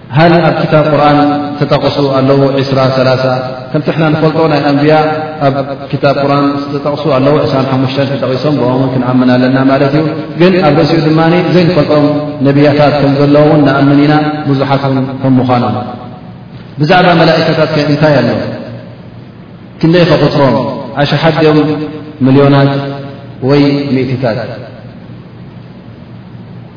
ሃል ኣብ ክታብ ቁርን ተጠቕሱ ኣለዉ ዕስራ ሰላሳ ከምቲ ሕና ንፈልጦ ናይ ኣንብያ ኣብ ክታብ ቁርን ዝተጠቕሱ ኣለዉ ዕስራን ሓሙሽተን ተጠቒሶም ብኦም ውን ክንኣምን ኣለና ማለት እዩ ግን ኣብ ርእሲኡ ድማ ዘይንፈልጦም ነብያታት ከም ዘለዉ ውን ንኣምን ኢና ብዙሓት ውን ከም ምዃኖም ብዛዕባ መላእከታት ከ እንታይ ኣሎ ክንደይ ከቕፅሮም ኣሽሓት ድኦም ሚልዮናት ወይ ሚእትታት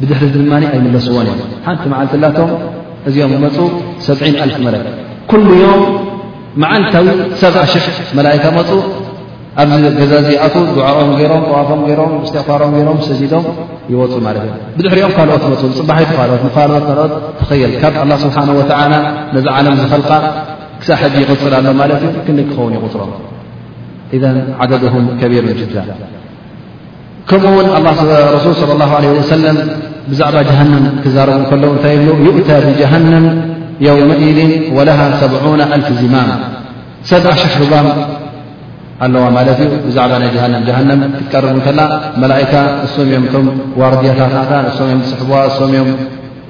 ብድሕሪዚ ድማ ኣይምለስዎን እዮም ሓንቲ መዓልቲ ላቶም እዚኦም መፁ ሰብዒን ኣልፍ መለክ ኩሉ ዮም መዓልታዊ ሰብ ሽሕ መላእካ መፁ ኣብዚ ገዛ ዚ ኣት ድዓኦም ገይሮም ጠዋፎም ገይሮም እስትዕፋሮም ገይሮም ሰዚዶም ይወፁ ማለት እዮም ብድሕሪኦም ካልኦት መፁ ፅባሒቲ ካልኦት ንካልኦት ካልኦት ተኸየል ካብ ኣላ ስብሓን ወተዓላ ነዚ ዓለም ዝኸልቃ ክሳብ ሕጂ ይቕፅል ኣሎ ማለት እዩ ክንዲ ክኸውን ይቁፅሮም ኢዘ ዓደድም ከቢር ጅዳ ከምኡ ውን ረሱል صለ ላه ለ ወሰለም ብዛዕባ ጀሃንም ክዛረቡ እንከለዉ እንታይ ይብሉ ይእታ ብጀሃንም የውመኢድን ወለሃ ሰብዑና ኣልፍ ዚማም ሰብ ኣሽሕ ርባም ኣለዋ ማለት እዩ ብዛዕባ ናይ ጀሃንም ጀሃንም ክትቀርብ እንከላ መላእካ እሶም እዮም እቶም ዋርድያታትናታ እሶም እዮም ዝስሕቡዋ እሶም እዮም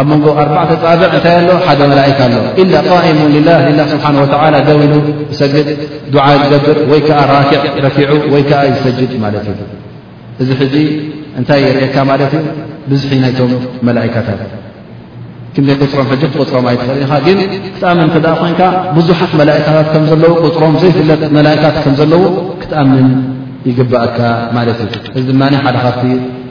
ኣብ መንጎ ኣርባዕተ ፃብዕ እንታይ ኣሎ ሓደ መላእካ ኣሎ ኢላ ቃኢሙ ላ ላ ስብሓን ወተላ ደው ኢሉ ዝሰግድ ዱዓ ዝገብር ወይ ከዓ ራክዕ ረኪዑ ወይ ከዓ ዝሰጅድ ማለት እዩ እዚ ሕዚ እንታይ የርእካ ማለት እዩ ብዝሒ ናይቶም መላእካታት ክንደይ ቁፅሮም ሕጂ ክቁፅሮም ኣይትኽእል ኢኻ ግን ክትኣምን እተ ኮንካ ብዙሓት መላእካታት ከም ዘለዉ ቁፅሮም ዘይፍለጥ መላእካት ከም ዘለዉ ክትኣምን ይግባእካ ማለት እዩ እዚ ድማ ሓደ ካብቲ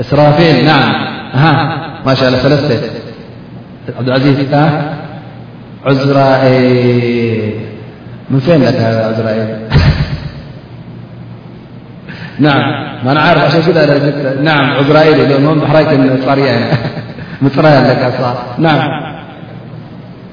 اسرافين نعم ماشءالله لثت عبدالعزيز عزرئ من فينلذعزرئينعم نعارف عش كد نع عزرائي حر رركنعم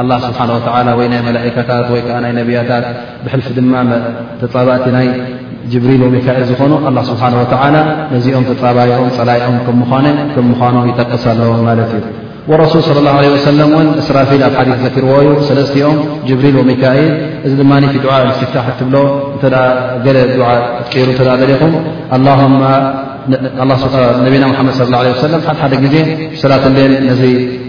ኣላህ ስብሓን ወተዓላ ወይ ናይ መላእካታት ወይ ከዓ ናይ ነቢያታት ብሕልፊ ድማ ተፃባእቲ ናይ ጅብሪል ወሚካኤል ዝኾኑ ኣላ ስብሓን ወተዓላ ነዚኦም ተፃባይኦም ፀላይኦም ከም ምዃነ ከም ምዃኑ ይጠቅስ ኣለዎ ማለት እዩ ወረሱል ስለ ላሁ ለ ወሰለም እውን እስራፊል ኣብ ሓዲት ዘኪርዎ እዩ ሰለስትኦም ጅብሪል ወሚካኤል እዚ ድማ ቲ ድዓ እስትፍታሕ እትብሎ እተ ገለ ድዓ ክትቀይሩ እተ ደሪኹም ኣላሁማ ነቢና ሓመድ ለ ሰለም ሓሓደ ግዜ ሰላት ሌል ነዚ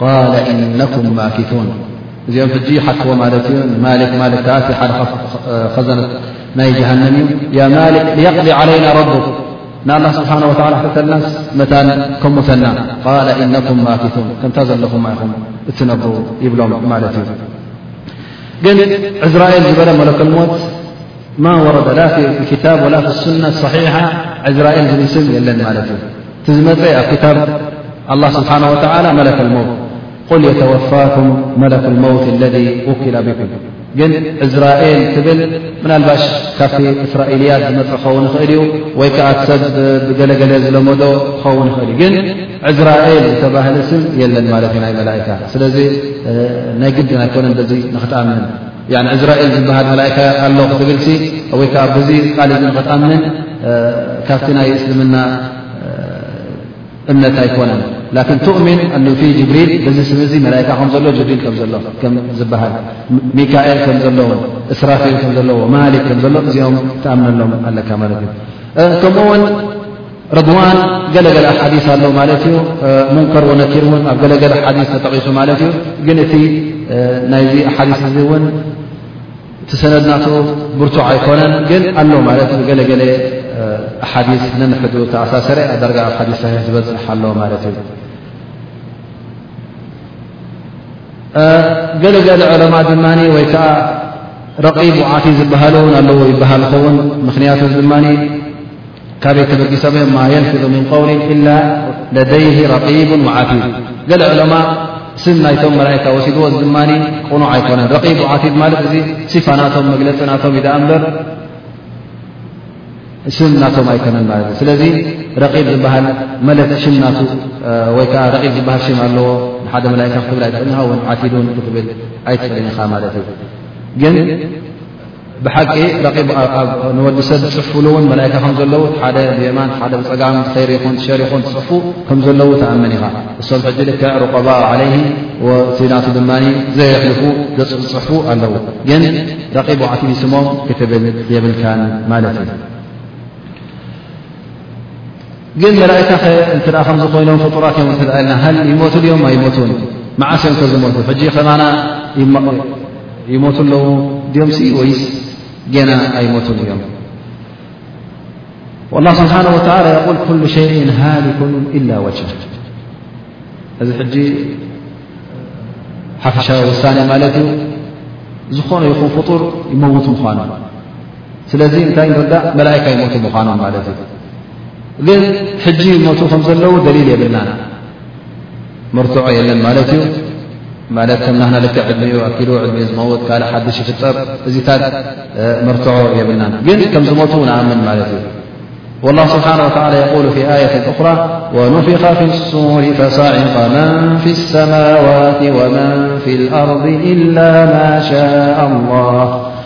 قال إنكم ماكثون م حجي كك خزن جهنم يا مالك ليقض علينا ربك الله سبحانه وتعالى حت الناس م كمثنى قال إنكم ماكثون كنت لخ م تنب يبلم ي جن عزرائيل جبلى ملك الموت ما ورد لا في الكتاب ولا في السنة صحيحة عزرائيل بلسم يلن مالت እቲ ዝመፀ ኣብ ክታብ ኣላ ስብሓን ወተላ መለክ ልመውት ቁል የተወፋኩም መለክ ልመውት ለذ ውኪላ ብኩም ግን እዝራኤል ትብል ምናልባሽ ካብቲ እስራኤልያት ዝመፀ ክኸውን ይኽእል እዩ ወይ ከዓ ሰብ ብገለገለ ዝለመዶ ክኸውን ይኽእል እዩ ግን እዝራኤል ዝተባህለ ስም የለን ማለት እዩ ናይ መላእካ ስለዚ ናይ ግድን ኣይኮነን በዚ ንክትኣምን ያኒ እዝራኤል ዝበሃል መላእካ ኣሎ ክትብልሲ ወይ ከዓ ብዚ ቃል እዚ ንክትኣምን ካብቲ ናይ እስልምና እምነት ኣይኮነን ላኪን ትእሚን ኣን ፊ ጅብሪል በዚ ስም እዚ መላእካ ከም ዘሎ ጅብሪል ከም ዘሎ ከም ዝበሃል ሚካኤል ከም ዘለዎ እስራፊል ከም ዘለዎ ማሊክ ከም ዘሎ እዚኦም ትኣምነሎም ኣለካ ማለት እዩ ከምኡ ውን ርድዋን ገለገለ ሓዲስ ኣሎ ማለት እዩ ሙንከር ወነኪር እውን ኣብ ገለገለ ሓዲስ ተጠቒሱ ማለት እዩ ግን እቲ ናይዚ ሓዲስ እዚ እውን እቲ ሰነድናት ብርቱዕ ኣይኮነን ግን ኣሎ ማለት እዩ ገለገለ ሓዲስ ነንሕዱ ተኣሳሰረ ኣዳርጋ ኣብ ሓዲስ ሳሒ ዝበፅሕ ኣሎ ማለት እዩ ገለገለ ዕለማ ድማ ወይ ከዓ ረቂብ ዓፊ ዝበሃሉ እውን ኣለዎ ይበሃል ዝኸውን ምክንያቱ ድማ ካበይ ተበጊሶም እዮም ማ የልፍظ ምን قውል إላ ለደይህ ረቂቡ ዓቲድ ገለ ዕለማ ስም ናይቶም መላእካ ወሲድዎ እዚ ድማ ቕኑዕ ኣይኮነን ረቂቡ ዓቲድ ማለት እዚ ሲፋ ናቶም መግለፂ ናቶም ዩ ዳኣ እምበር ስም ናቶም ኣይኮነን ማለት እዩ ስለዚ ረቂብ ዝበሃል መለት ሽም ናቱ ወይ ከዓ ረቂብ ዝበሃል ሽም ኣለዎ ንሓደ መላእካ ክትብል ኣይትኽእል ኢኻ ውን ዓቲዱን ክትብል ኣይትኽእልን ኢኻ ማለት እዩ ግን ብሓቂ ረቂብ ንወዲ ሰብ ዝጽፍሉ እውን መላእካ ከም ዘለዉ ሓደ ብየማን ሓደ ብጸጋም ኸይር ይኹን ሸር ይኹን ትጽፉ ከም ዘለዉ ተኣምን ኢኻ እሶም ሕጂ ልክዕ ሩቀባ ዓለይሂ እቲ ናቱ ድማ ዘየሕልፉ ገጹ ዝጽፉ ኣለዉ ግን ረቂብ ዓቲ ስሞም ክትብል የብልካን ማለት እዩ ግን መላእካ ከ እተ ከምዚ ኮይኖም ፍጡራት እዮም እተ ልና ሃ ይሞቱ ድዮም ኣይሞቱን መዓስ እዮም ከ ዝሞቱ ሕጂ ከማና ይሞቱ ኣለዉ ድዮም ሲ ወይስ ገና ኣይሞቱን እዮም ላ ስብሓን ወተላ የል ኩሉ ሸይ ሃሊኩ ኢላ ወጅ እዚ ሕጂ ሓፈሻዊ ውሳኔ ማለት እዩ ዝኾነ ይኹን ፍጡር ይመውት ምኳኑ ስለዚ እንታይ ንርዳእ መላእካ ይሞቱ ምዃኖም ማለት እዩ ግን ሕጂ ይሞቱ ከም ዘለዉ ደሊል የብልናን መርትዖ የለን ማለት እዩ ማለት ከም ናህና ልክ ዕድሚኡ ኣኪሉ ዕድሚ ዝመውት ካልእ ሓድሽ ይፍጠር እዚታት መርትዖ የብልናን ግን ከም ዝሞቱ ንኣምን ማለት እዩ ወላ ስብሓን ወላ የቁሉ ፊ ኣየት እኽራ ወኑፊኻ ፊ ሱር ፈሳዒቀ መን ፊ ሰማዋት ወመን ፊ ልኣርض ኢላ ማ ሻ ኣላ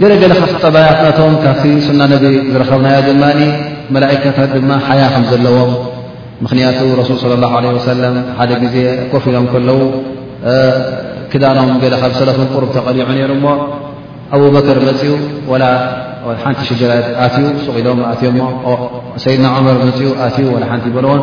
ገለ ገለ ካብቲ ጠባያት ናቶም ካብቲ ሱና ነቢ ዝረኸብናዮ ድማ መላእካታት ድማ ሓያ ከም ዘለዎም ምኽንያቱ ረሱል صለ ላه ለ ወሰለም ሓደ ግዜ ኮፍ ኢሎም ከለዉ ክዳኖም ገለ ካብ ሰለፍን ቅሩብ ተቐሊዑ ነይሩ እሞ ኣብበክር መፅኡ ወላ ሓንቲ ሽግራ ኣትዩ ሱቕ ኢሎም ኣትዮ ሞ ሰይድና ዑመር መፅኡ ኣትዩ ወላ ሓንቲ ይበልዎን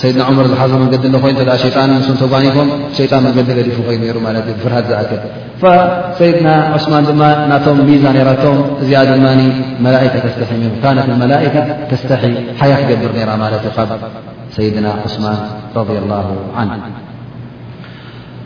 ሰይድና ዑመር ዝሓዞ መንገዲ ሎ ኮይኑ ተ ሸጣን ንስም ተጓኒፎም ሸጣን መንገዲ ገዲፉ ኮይኑ ሩ ማለት እዩ ብፍርሃት ዝኣክል ሰይድና ዑስማን ድማ ናቶም ሚዛ ነራቶም እዚኣ ድማ መላእካ ተስተሒ ሩ ካነት መላእካ ተስተሒ ሓያ ክገብር ነራ ማለት እዩ ካብ ሰይድና ዑስማን ረ ላ ን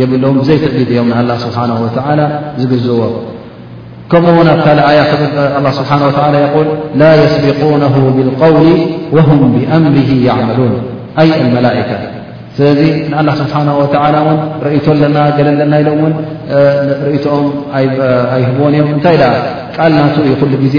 የብሎም ብዘይ ትዕቢት እዮም ንኣላህ ስብሓን ወተዓላ ዝግዝዎ ከምኡ ውን ኣብ ካልእ ኣያ ክብል ኣላ ስብሓን ወተላ የቁል ላ የስቢቁነሁ ብልቀውሊ ወሁም ብኣምርሂ ያዕመሉን ኣይ ኣልመላእካ ስለዚ ንኣላ ስብሓን ወተላ እውን ርእቶ ኣለና ገለ ኣለና ኢሎም እውን ርእቶኦም ኣይህብዎን እዮም እንታይ ደኣ ቃል ናቱ እዩ ኩሉ ግዜ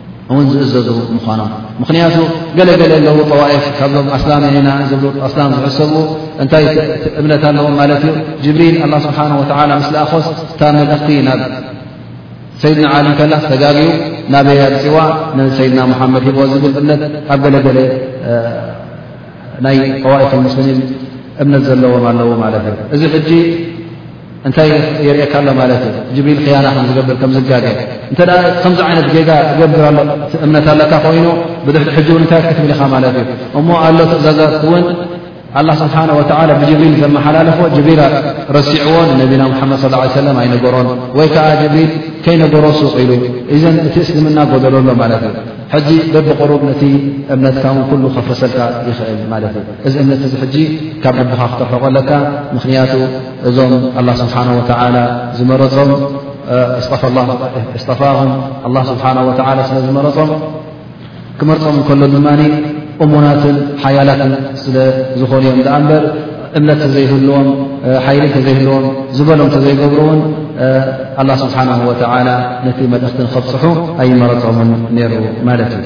እውን ዝእዘዙ ምዃኖም ምኽንያቱ ገለገለ ኣለዉ ጠዋኢፍ ካብዞም ኣስላም ኢና ዝብሉ ኣስላም ዝሕሰቡ እንታይ እምነት ኣለዎም ማለት እዩ ጅብሪል ኣላ ስብሓን ወተላ ምስ ለኣኾስ እታ መልእኽቲ ናብ ሰይድና ዓሊ ከላ ተጋግዩ ናበያ ብፅዋ ንሰይድና ሙሓመድ ሂቦ ዝብል እምነት ኣብ ገለገለ ናይ ጠዋኢፍ ሙስሊሚን እምነት ዘለዎም ኣለዉ ማለት እዩ እዚ ሕጂ እንታይ የርእካ ኣሎ ማለት እዩ ጅብሪል ክያና ከም ዝገብር ከም ዝጋገ እንተ ከምዚ ዓይነት ጌጋ ዝገብር ኣሎ እቲ እምነት ኣለካ ኮይኑ ብድሕሪ ሕጂ እውን እንታይ ክትብል ኢኻ ማለት እዩ እሞ ኣሎ ትእዛዛት እውን ኣላ ስብሓን ወተላ ብጅብሪል ዘመሓላለፎ ጅብሪል ረሲዕዎ ንነቢና ሙሓመድ ስ ሰለም ኣይነገሮን ወይ ከዓ ጅብሪል ከይነገሮ ሱቅ ኢሉ እዘን እቲ እስልምና ጎደሎ ኣሎ ማለት እዩ ሕጂ በብቅሩብ ነቲ እምነትካ ውን ኩሉ ከፍርሰልካ ይኽእል ማለት እዩ እዚ እምነት እዚ ሕጂ ካብ ልብኻ ክተርሕቆ ኣለካ ምኽንያቱ እዞም ኣላ ስብሓን ወተላ ዝመረፆም እስጠፋም ኣላ ስብሓን ወተላ ስለ ዝመረፆም ክመርፆም እንከሎ ድማ እሙናትን ሓያላትን ስለ ዝኾኑ እዮም ዳኣ እምበር እምነት ተዘይህልዎም ሓይሊ ተዘይህልዎም ዝበሎም ተዘይገብሩውን ኣላ ስብሓን ወተላ ነቲ መልእኽትን ከብፅሑ ኣይመረፆምን ነይሩ ማለት እዩ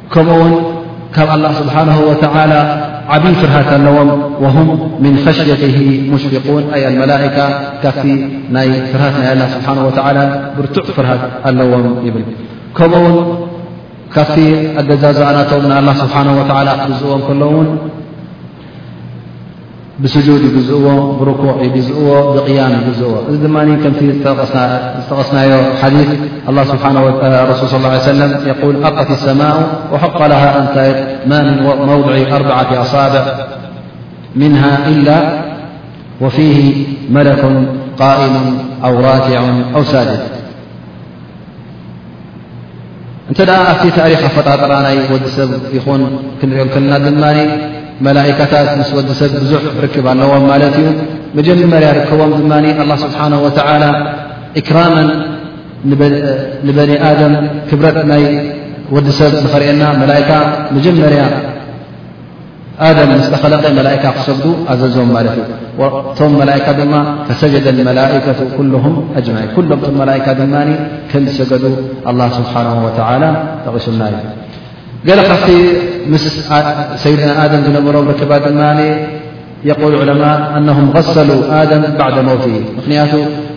كمون الله سبحانه وتعالى عبي فرهت الዎم وهم من خشيته مشفقون أي الملائكة كفت ي فره ي الله سبحانه وتعلى برتع فرهت الዎم بل كم و كفت أجززأنم الله سبحانه وتعلى زم كلن بسجود بز بركوع ب بقيام بو دن كمت قسني ديث الله سبانرسل صلى اله عليه وسلم يقول أقة السماء وحق لها أنت ما من موضع أربعة أصابع منها إلا وفيه ملك قائم أو راكع أو ساجد እንተ ኣብቲ ታሪክ ኣፈጣጥራ ናይ ወዲ ሰብ ይኹን ክንሪኦ ከልና ድማ መላእካታት ምስ ወዲ ሰብ ብዙሕ ርክብ ኣለዎም ማለት እዩ መጀመርያ ርከቦም ድማ ኣላ ስብሓን ወተላ እክራመን ንበኒ ኣደም ክብረት ናይ ወዲ ሰብ ንኸርእና መላካ መጀመርያ ኣደም ምስ ተኸለቀ መላእካ ክሰግዱ ኣዘዞም ማለት እዩ እቶም መላእካ ድማ ፈሰጀደ መላእከቱ ኩሉም ኣጅማዒ ኩሎም ቶም መላእካ ድማ ከም ዝሰገዱ ኣላ ስብሓን ወተላ ጠቂሱና እዩ ገለ ካብቲ ምስ ሰይድና ኣደም ዝነበሮም ርክባ ድማ የቁል ዑለማ ኣነም غሰሉ ኣደም ባዕደ ሞት እዩ ምክንያቱ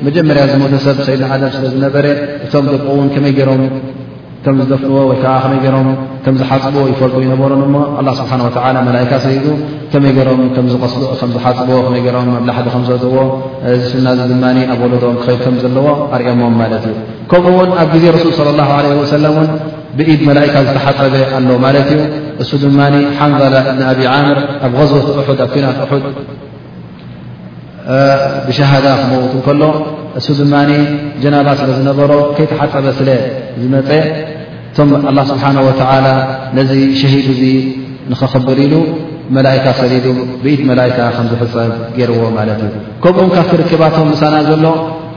መጀመርያ ዝሞተሰብ ሰይድና ኣደም ስለ ዝነበረ እቶም ደቂ እውን ከመይ ገይሮም ከም ዝደፍንዎ ወይ ከዓ ከመይ ገይሮም ከም ዝሓፅብዎ ይፈልጡ ይነበሩን እሞ ኣላ ስብሓን ወተላ መላይካ ሰይዱ ከመይ ገይሮም ከምዝቐስሉ ከም ዝሓፅብዎ ከመይ ገሮም ኣብ ላሕዲ ከም ዘእትዎ እዚ ስና እዚ ድማ ኣብ ወለዶም ክኸይድ ከም ዘለዎ ኣርእሞም ማለት እዩ ከምኡ እውን ኣብ ግዜ ረሱል ስለ ላ ለ ወሰለም እውን ብኢድ መላይካ ዝተሓፀበ ኣሎ ማለት እዩ እሱ ድማ ሓንዛላ እብን ኣብዪ ዓምር ኣብ غዝወት ሑድ ኣብ ኩናት ሑድ ብሸሃዳ ክመውት እንከሎ እሱ ድማ ጀናባ ስለ ዝነበሮ ከይተሓፀበ ስለ ዝመፀ እቶም ኣላ ስብሓን ወተላ ነዚ ሸሂድ እዚ ንኸኽብር ኢሉ መላእካ ሰሊዱ ብኢድ መላእካ ከም ዝሕፀብ ገይርዎ ማለት እዩ ከምኡውን ካብቲ ርክባቶም ምሳና ዘሎ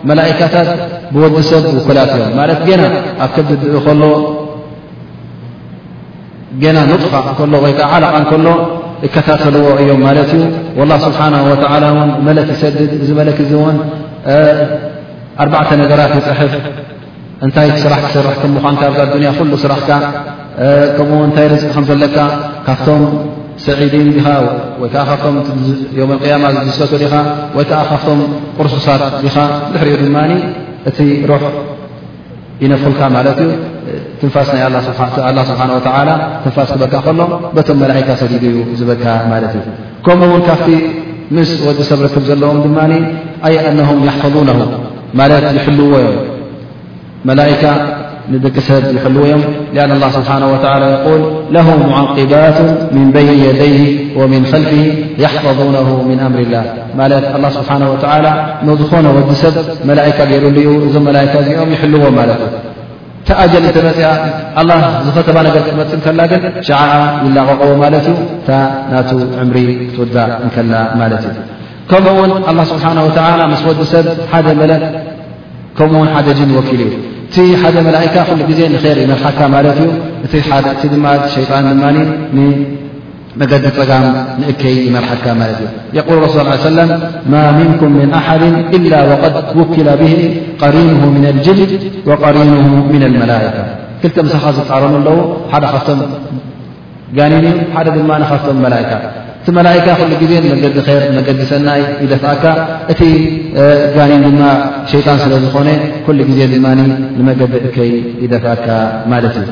መላእካታት ብወዲ ሰብ ውኩላት እዮም ማለት ገና ኣብ ከብድድኡ ከሎ ገና ኑጥፋ ከሎ ወይ ከዓ ዓላቓ ከሎ እከታተልዎ እዮም ማለት እዩ ወላ ስብሓን ወተላ ውን መለት ይሰድድ እዚ መለት እዚ እውን ኣርባዕተ ነገራት ይፅሕፍ እንታይ ስራሕ ትሰርሕ ከም ምኳንካ ኣብዛ ኣዱንያ ኩሉ ስራሕካ ከምኡ ውን እንታይ ርዝቂ ከም ዘለካ ካብቶም ሰዒዲን ዲኻ ወይ ከዓ ካብቶም ዮም ቅያማ ዝድሰቱ ዲኻ ወይ ከዓ ካብቶም ቅርሱሳት ዲኻ ብድሕሪኡ ድማ እቲ ሩሕ ይነፍኩልካ ማለት እዩ ትንፋስ ናይ ኣላ ስብሓን ወተላ ትንፋስ ክበካ ከሎ በቶም መላእካ ሰዲዱ እዩ ዝበካ ማለት እዩ ከምኡ ውን ካብቲ ምስ ወዲ ሰብ ርክብ ዘለዎም ድማ ኣይ ኣነም የሕፈظነ ማለት ይሕልዎ እዮም መላእካ ንደቂ ሰብ ይሕልዎ እዮም ኣን ላ ስብሓን ወ የል ለ ሙዓቂባት ምን በይን የደይ ወምን ኸልፊ የሕፈظነ ምን ኣምር ላህ ማለት ኣላ ስብሓን ወተዓላ ንዝኾነ ወዲ ሰብ መላእካ ገይሩሉ ዩ እዞም መላእካ እዚኦም ይሕልዎም ማለት እዩ እታ ኣጀል እንተመፅኣ ኣላ ዝኸተባ ነገር ክትመፅእ ከላ ግን ሸዓዓ ይላቐቐዎ ማለት እዩ እታ ናቱ ዕምሪ ክትወዳእ እንከላ ማለት እዩ ከምኡ ውን ኣላ ስብሓን ወተዓላ ምስ ወዲ ሰብ ሓደ መለእ ከምኡውን ሓደ ጅን ወኪሉ እዩ እቲ ሓደ መላእካ ኩሉ ግዜ ንኸር ይመርሓካ ማለት እዩ እቲ ሓደ እቲ ድማ ሸይጣን ድማ መገዲ ፀጋም ንእከይ ይመርሓካ ማለት እዩ የቁል ረሱ ስ ሰለም ማ ምንኩም ምን ኣሓድ ኢላ ወቀድ ውኪላ ብሂ ቀሪንሁ ምና ልጅል ወቀሪንሁ ምና ልመላእካ ክልተ ምሳኻ ዝፃረኑ ኣለዉ ሓደ ካብቶም ጋኒን እዩ ሓደ ድማ ካብቶም መላእካ እቲ መላእካ ኩሉ ግዜ ንመገዲ ር መገዲ ሰናይ ይደፍኣካ እቲ ጋኒን ድማ ሸይጣን ስለ ዝኾነ ኩሉ ግዜ ድማ ንመገዲ እከይ ይደፍኣካ ማለት እዩ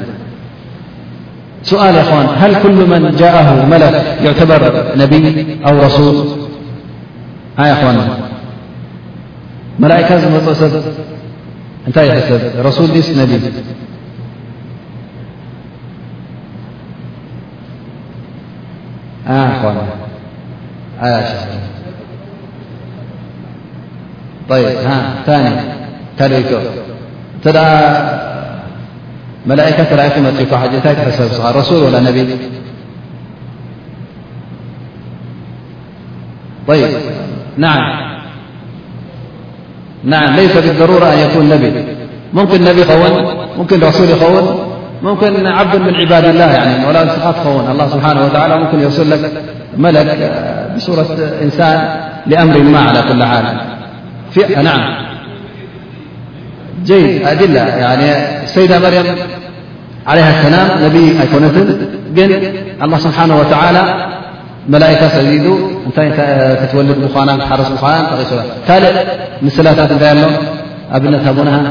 سؤال يا أخوان هل كل من جاءه ملك يعتبر نبي أو رسول ياخوان ملائك رسول لس نبي وا يبثاني ملائك لا يرسول ولا نبي يبننعم ليس بالضرورة أن يكون نبي ممكن نبي قون ممكن رسول ون ممكن عبد من عباد الله ولا صحا ون الله سبحانه وتعالى ممكن يرسل لك ملك بسورة إنسان لأمر ما على كل عال نعم ي أل ع سيدا مريم عليها السلام نبي أيكنت ن الله سبحانه وتعالى ملائكة سد تولد با تحر ا ق ملت بن بنها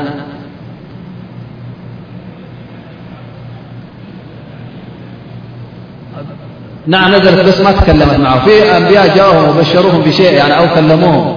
نعم س ما تكلمت معه في أنبياء اؤهم وبشرهم بشيء أو لمه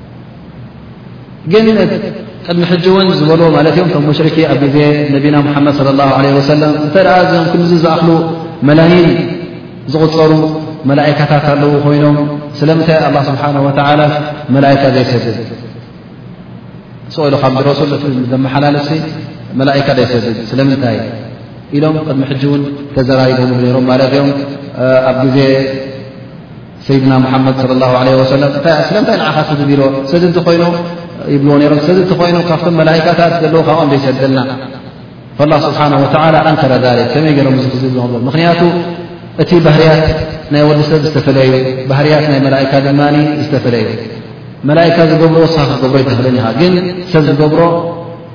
ግን ቅድሚ ሕጂ እውን ዝበልዎ ማለት እዮም ቶም ሙሽርኪ ኣብ ግዜ ነቢና ሙሓመድ ለ ላ ለ ወሰለም እንተ እዚኦም ክምዚ ዝኣኽሉ መላይን ዝቕፀሩ መላእካታት ኣለዉ ኮይኖም ስለምንታይ ኣላ ስብሓን ወተዓላ መላእካ ዘይሰድድ ስኢሉ ካብ ረሱል ዘመሓላለፍሲ መላእካ ዘይሰድድ ስለምንታይ ኢሎም ቅድሚ ሕጂ እውን ተዘራሪቦም ነይሮም ማለት እዮም ኣብ ግዜ ሰይድና ሙሓመድ صለ ላሁ ለ ወሰለም እንታይ ስለምንታይ ንዓኻ ስድድ ኢሎ ሰድድ እንተኮይኑ ይብልዎ ነሮም ሰድድ እንተኮይኑ ካብቶም መላይካታት ዘለዎ ካብኦም ዘይሰደልና ላ ስብሓን ወተላ ኣንከረ ሊክ ከመይ ገሮም እዚ ክዝብ ዝብሎ ምክንያቱ እቲ ባህርያት ናይ ወዲ ሰብ ዝተፈለዩ ባህርያት ናይ መላይካ ድማ ዝተፈለዩ መላይካ ዝገብሮ ወስኻ ክትገብሮ ኣይተክልን ኢኻ ግን ሰብ ዝገብሮ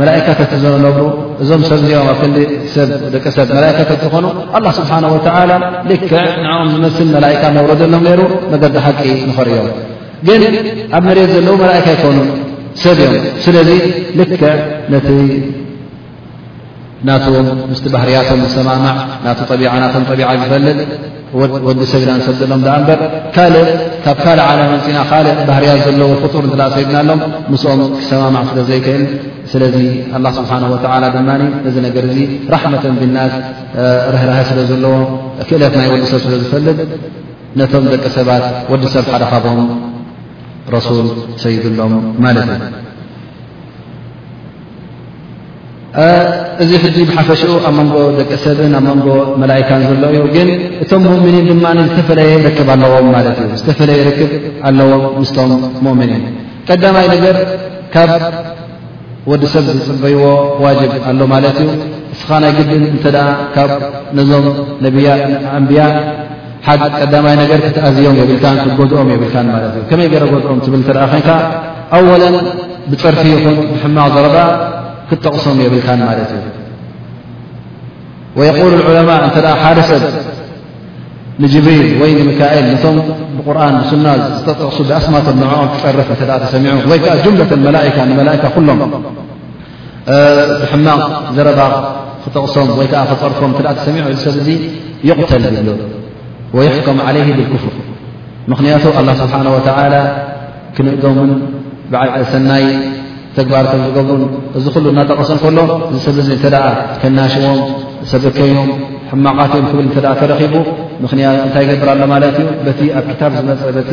መላካ ተትዘነብሩ እዞም ሰብ እዚኦም ኣብ ክንዲ ሰብ ደቂ ሰብ መላካ ተትኾኑ ኣላ ስብሓን ወተላ ልክዕ ንኦም ዝመስል መላካ መውረደሎም ነይሩ መገዲ ሓቂ ንኸርእዮም ግን ኣብ መሬት ዘለዉ መላካ ይኮኑ ሰብ እዮም ስለዚ ልክዕ ነቲ ናቶም ምስ ባህርያቶም ዝሰማማዕ ናቱ ጠቢዓ ናቶም ጠቢዓ ዝፈልጥ ወዲ ሰብ ኢና ንሰደሎም ዳኣ እምበር ካልእ ካብ ካልእ ዓለም ኣምፅና ካልእ ባህርያት ዘለዎ ፍጡር እንተ ሰይድና ኣሎም ምስኦም ክሰማማዕ ስለ ዘይክእል ስለዚ ኣላ ስብሓን ወተላ ድማ እዚ ነገር እዚ ራሕመተን ብናስ ርህራሀ ስለ ዘለዎ ክእለት ናይ ወዲ ሰብ ስለ ዝፈልጥ ነቶም ደቂ ሰባት ወዲ ሰብ ሓደ ካብም ረሱል ሰይድሎም ማለት እዩ እዚ ሕጂ ብሓፈሽኡ ኣብ መንጎ ደቂ ሰብን ኣብ መንጎ መላይካን ዘሎ እዩ ግን እቶም ሙእምኒን ድማ ዝተፈለየ ርክብ ኣለዎም ማለት እዩ ዝተፈለየ ርክብ ኣለዎም ምስቶም ሙእምኒን ቀዳማይ ነገር ካብ ወዲ ሰብ ዝፅበይዎ ዋጅብ ኣሎ ማለት እዩ እስኻ ናይ ግድን እንተ ካብ ነዞም ነቢያ ኣንብያ ሓድ ቀዳማይ ነገር ክትኣዝዮም የብልካን ክትጎድኦም የብልካን ማለት እዩ ከመይ ገረ ጎድኦም ትብል ትርኣ ኮንካ ኣወለን ብፀርፊ ይኹን ብሕማቕ ዘረባ ክትጠቕሶም የብልካን ማለት እዩ ወየቁል ዑለማ እንተ ሓደ ሰብ ንጅብሪል ወይ ንምካኤል ነቶም ብቁርን ብሱና ዝተጠቕሱ ብኣስማቶም ንኦም ክፀርፍ እተ ተሰሚዑ ወይ ከዓ ጅምለተን መላካ ንመላካ ኩሎም ብሕማቕ ዘረባ ክጠቕሶም ወይ ከዓ ክፀርፎም ክኣ ተሰሚዑ እዚ ሰብ እዙ ይቕተል ዝብሎ ወይሕከም ዓለይ ብልክፍር ምኽንያቱ ኣላ ስብሓን ወተላ ክንእዶምን በዓል ሰናይ ተግባር ከም ዝገብሩን እዚ ኩሉ እናጠቐሰ ከሎ እዚ ሰብ እዚ እንተ ከናሽዎም ሰብከዮም ሕማቓትዮም ክብል እተ ተረኪቡ ምክንያት እንታይ ይገብር ኣሎ ማለት እዩ በቲ ኣብ ክታብ ዝመፀ በቲ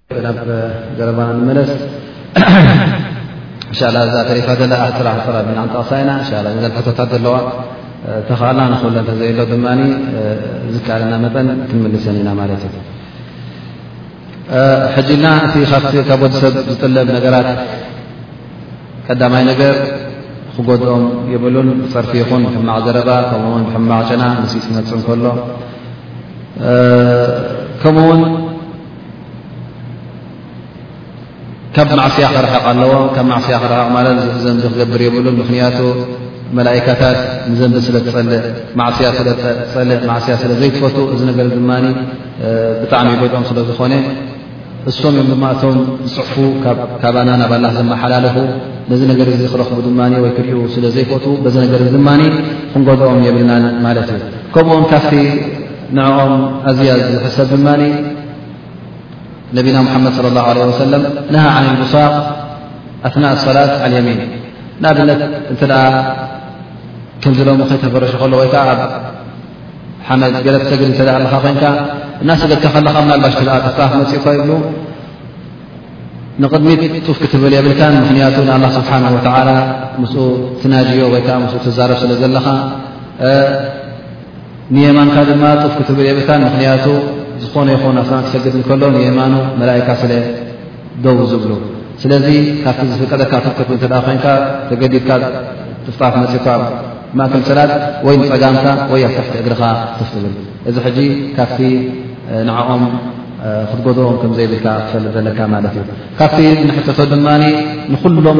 ናብ ዘረባና ንመለስ እንሻላ እዛ ተሪፋ ዘላ ኣሕተራ ሕተራ ብና ንጠቕሳ ኢና እንሻ ዘዘን ሕቶታት ዘለዋ ተኸእልና ንክብሎ እንተዘየሎ ድማ ዝከኣለና መጠን ክንምልሰን ኢና ማለት እዩ ሕጂ ልና እቲ ካብቲ ካብ ወዲ ሰብ ዝጥለብ ነገራት ቀዳማይ ነገር ክጎድኦም የብሉን ብፀርፊ ይኹን ብሕማቕ ዘረባ ከምኡውን ብሕማቕ ጨና ንስይ ክመፅእ ከሎ ከምኡውን ካብ ማዕስያ ክርሕቕ ኣለዎ ካብ ማዕስያ ክርሕቕ ማለት ዘንቢ ክገብር የብሉን ምኽንያቱ መላእካታት ንዘንቢ ስለ ትፀልእ ማዕስያ ስለ ፀልእ ማዕስያ ስለ ዘይትፈቱ እዚ ነገር ድማ ብጣዕሚ ይጎድኦም ስለ ዝኾነ እሶም እዮም ድማ እቶም ዝፅሕፉ ካባና ናብ ኣላ ዘመሓላለፉ ነዚ ነገር እዚ ክረኽቡ ድማ ወይ ክሪኡ ስለ ዘይፈቱ በዚ ነገር ድማ ክንጎድኦም የብልናን ማለት እዩ ከምኡውን ካብቲ ንዕኦም ኣዝያ ዝሕሰብ ድማ ነቢና ሙሓመድ صለ ላه ለ ወሰለም ነሃ ዓን ልቡሳቅ ኣትናእ ሰላት ዓልየሚን ንኣብነት እንተ ከምዚ ሎም ከይተፈረሸ ከሎ ወይ ከዓ ኣብ ሓመድ ገለ ትሰግድ እተ ኣለኻ ኮይንካ እናሰገድካ ከለኻ ምናልባሽ ተ ጥፍጣፍ መፅእ እኳ ይብሉ ንቕድሚት ጡፍ ክትብል የብልካን ምክንያቱ ንኣላ ስብሓን ወተላ ምስ ትናጅዮ ወይከዓ ምስ ትዛረብ ስለ ዘለኻ ንየማንካ ድማ ጡፍ ክትብል የብልካን ምኽንያቱ ዝኾነ ይኹን ናብታ ክትሰግድ እንከሎ ንየማኑ መላይካ ስለ ደው ዝብሉ ስለዚ ካብቲ ዝፍቀደካ ትክትብ እንተ ኮንካ ተገዲድካ ጥፍጣፍ መፂኳ ማእከል ሰላት ወይ ንፀጋምካ ወይ ኣብ ትሕቲ እግርኻ ትፍ ትብል እዚ ሕጂ ካብቲ ንዕኦም ክትጎድኦም ከም ዘይብልካ ክፈልጥ ዘለካ ማለት እዩ ካብቲ ንሕተቶ ድማ ንኩሎም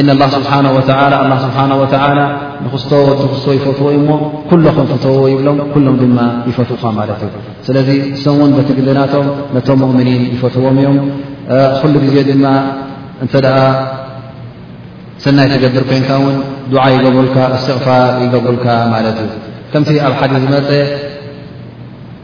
እነ ላ ስብሓን ወተላ ኣላ ስብሓን ወተላ ንክስቶ ወዲ ክስቶ ይፈትዎ እዩሞ ኩለኹም ፍተዎ ይብሎም ኩሎም ድማ ይፈትውኻ ማለት እዩ ስለዚ እሶም እውን በቲ ግልናቶም ነቶም ሙእምኒን ይፈትዎም እዮም ኩሉ ግዜ ድማ እንተ ደኣ ሰናይ ትገብር ኮንካ እውን ዱዓ ይገብሩልካ እስትቕፋር ይገብሩልካ ማለት እዩ ከምቲ ኣብ ሓዲ ዝመፀ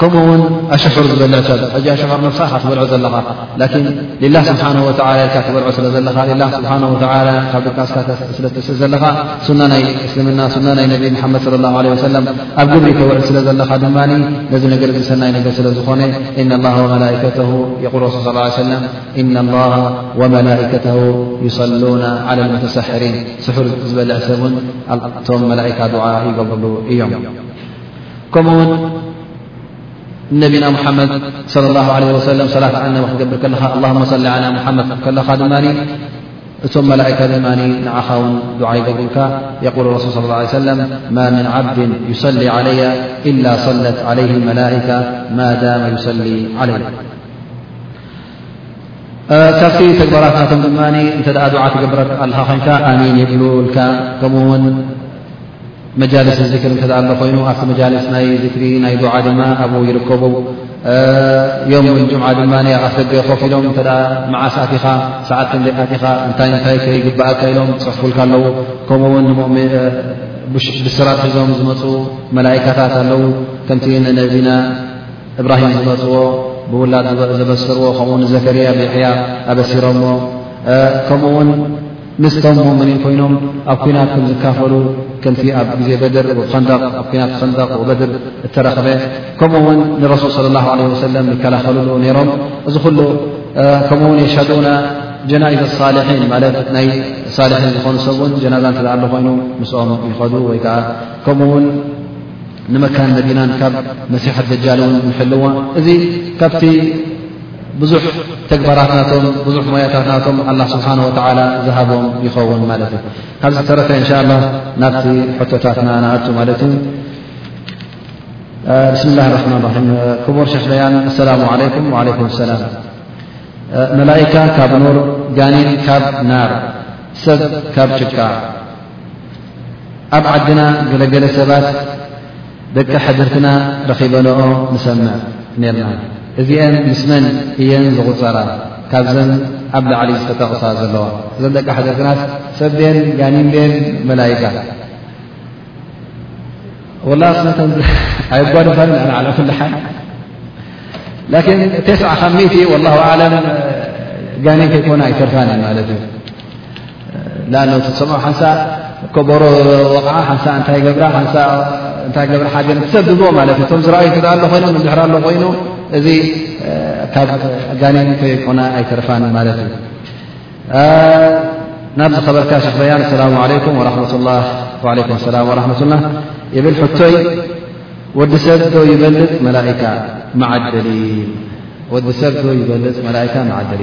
ከምኡ ውን ኣሽሑር ዝበለ ሰብ ሕጂ ኣሽሑር ነብሳ ኢኻ ትበልዖ ዘለኻ ላኪን ሊላ ስብሓ ወ ኢልካ ትበልዖ ስለ ዘለኻ ላ ስብሓ ወ ካብ ድቃስካ ስለ ትእስር ዘለኻ ሱና ናይ እስልምና ሱና ናይ ነቢ ሓመድ ለ ላ ለ ወሰለም ኣብ ግብሪ ተውዕድ ስለ ዘለኻ ድማ ነዚ ነገር ዝሰናይ ነገር ስለ ዝኾነ እና ላ ወመላከተ የቁል ረሱል ስ ሰለም እና ላ ወመላከተ ይሰሉና ዓላ ልሙተሰሕሪን ስሑር ዝበልዕ ሰብን ኣቶም መላእካ ድዓ ይገብሉ እዮም نبنا محمد صلى الله عليه وسلم صلاة عن وختقبر ل اللهم صل علنا محمدل دمن م ملائكة دمن نع ون دع يقبرلك يقول الرسول صى اله عليه وسلم ما من عبد يصلي علي إلا صلت عليه الملائكة ما دام يصلي علي كف تكبرت م دمن ت دع تقبرك ال ن مين يبللك كم መጃልስ ዝክር እተ ኣሎ ኮይኑ ኣብቲ መጃልስ ናይ ዝክሪ ናይ ዱዓ ድማ ኣብኡ ይርከቡ ዮም ጅምዓ ድማ ኣፍ ደገ ኮፍ ኢሎም እተ መዓስ ኣቲኻ ሰዓት ከንደ ኣቲኻ እንታይ እንታይ ከይግባኣካ ኢሎም ፅሕፉልካ ኣለዉ ከምኡውን ብስራት ሒዞም ዝመፁ መላእካታት ኣለዉ ከምቲ ንነቢና እብራሂም ዝመፅዎ ብውላድ ዘበስርዎ ከምኡውን ዘከርያ ብሕያ ኣበሲሮሞ ከምኡውን ምስቶም ሙእምኒን ኮይኖም ኣብ ኩናት ከም ዝካፈሉ ከምቲ ኣብ ግዜ በድር ወልኸንደቕ ኣብ ኩናት ኸንደቕ ወበድር እተረኽበ ከምኡ ውን ንረሱል صለ ላሁ ለ ወሰለም ይከላኸልሉ ነይሮም እዚ ኩሉ ከምኡ ውን የሻዱና ጀናኢዘ ሳልሒን ማለት ናይ ሳልሒን ዝኾኑ ሰብውን ጀናዛ እንተ ኣሎ ኮይኑ ምስኦም ይኸዱ ወይ ከዓ ከምኡውን ንመካን መዲናን ካብ መሲሕ ኣደጃል እውን ንሕልዋ እዚ ካብቲ ብዙሕ ተግባራት ናቶም ብዙሕ ሞያታት ናቶም ኣላ ስብሓን ወተዓላ ዝሃቦም ይኸውን ማለት እዩ ካብ ዝተረፈ እንሻ ላ ናብቲ ሕቶታትና ንኣቱ ማለት እዩ ብስም ላ ርሕማን ራሒም ክቡር ሸክ በያን ኣሰላሙ ዓለይኩም ዓለይኩም ሰላም መላይካ ካብ ኑር ጋኒን ካብ ናር ሰብ ካብ ጭቃ ኣብ ዓድና ገለገለ ሰባት ደቂ ሕድርትና ረኺበንኦ ንሰምዕ ነርና እዚአን ምስ መን እየን ዝቑፀራ ካብዘን ኣብ ላዕሊ ዝተጠቕሳ ዘለዋ እዘን ደቂ ሕድርትናስ ሰብን ጋኒንዴን መላይካ ወላ ስተ ኣይጓደፋን ለ ኩሉ ሓል ላኪን ቴስዓ ካብ ሚእቲ ወላ ዓለም ጋኒን ከይኮነ ኣይተርፋን ማለት እዩ ላሎ ትሰምዑ ሓንሳ ከበሮ ወቕዓ ሓንሳ እንታይ ገብራ ሓንሳ እንታይ ገብራ ሓገ ትሰብብዎ ማለት እዩ እቶም ዝረኣዩ ትኣ ኣሎ ኮይኖም ምዝሕር ኣሎ ኮይኑ እዚ ካብ ኣጋኒን ከይኮነ ኣይተርፋን ማለት እዩ ናብ ዝኸበርካ ሽክበያን ኣሰላሙ ዓለይኩም ወረመት ላ ዓለይኩም ሰላም ወረሕመትላ ይብል ሕቶይ ወዲ ሰብ ዶ ይበልፅ መላእካ መዓደሊ ወዲ ሰብ ዶ ይበልፅ መላእካ መዓደሊ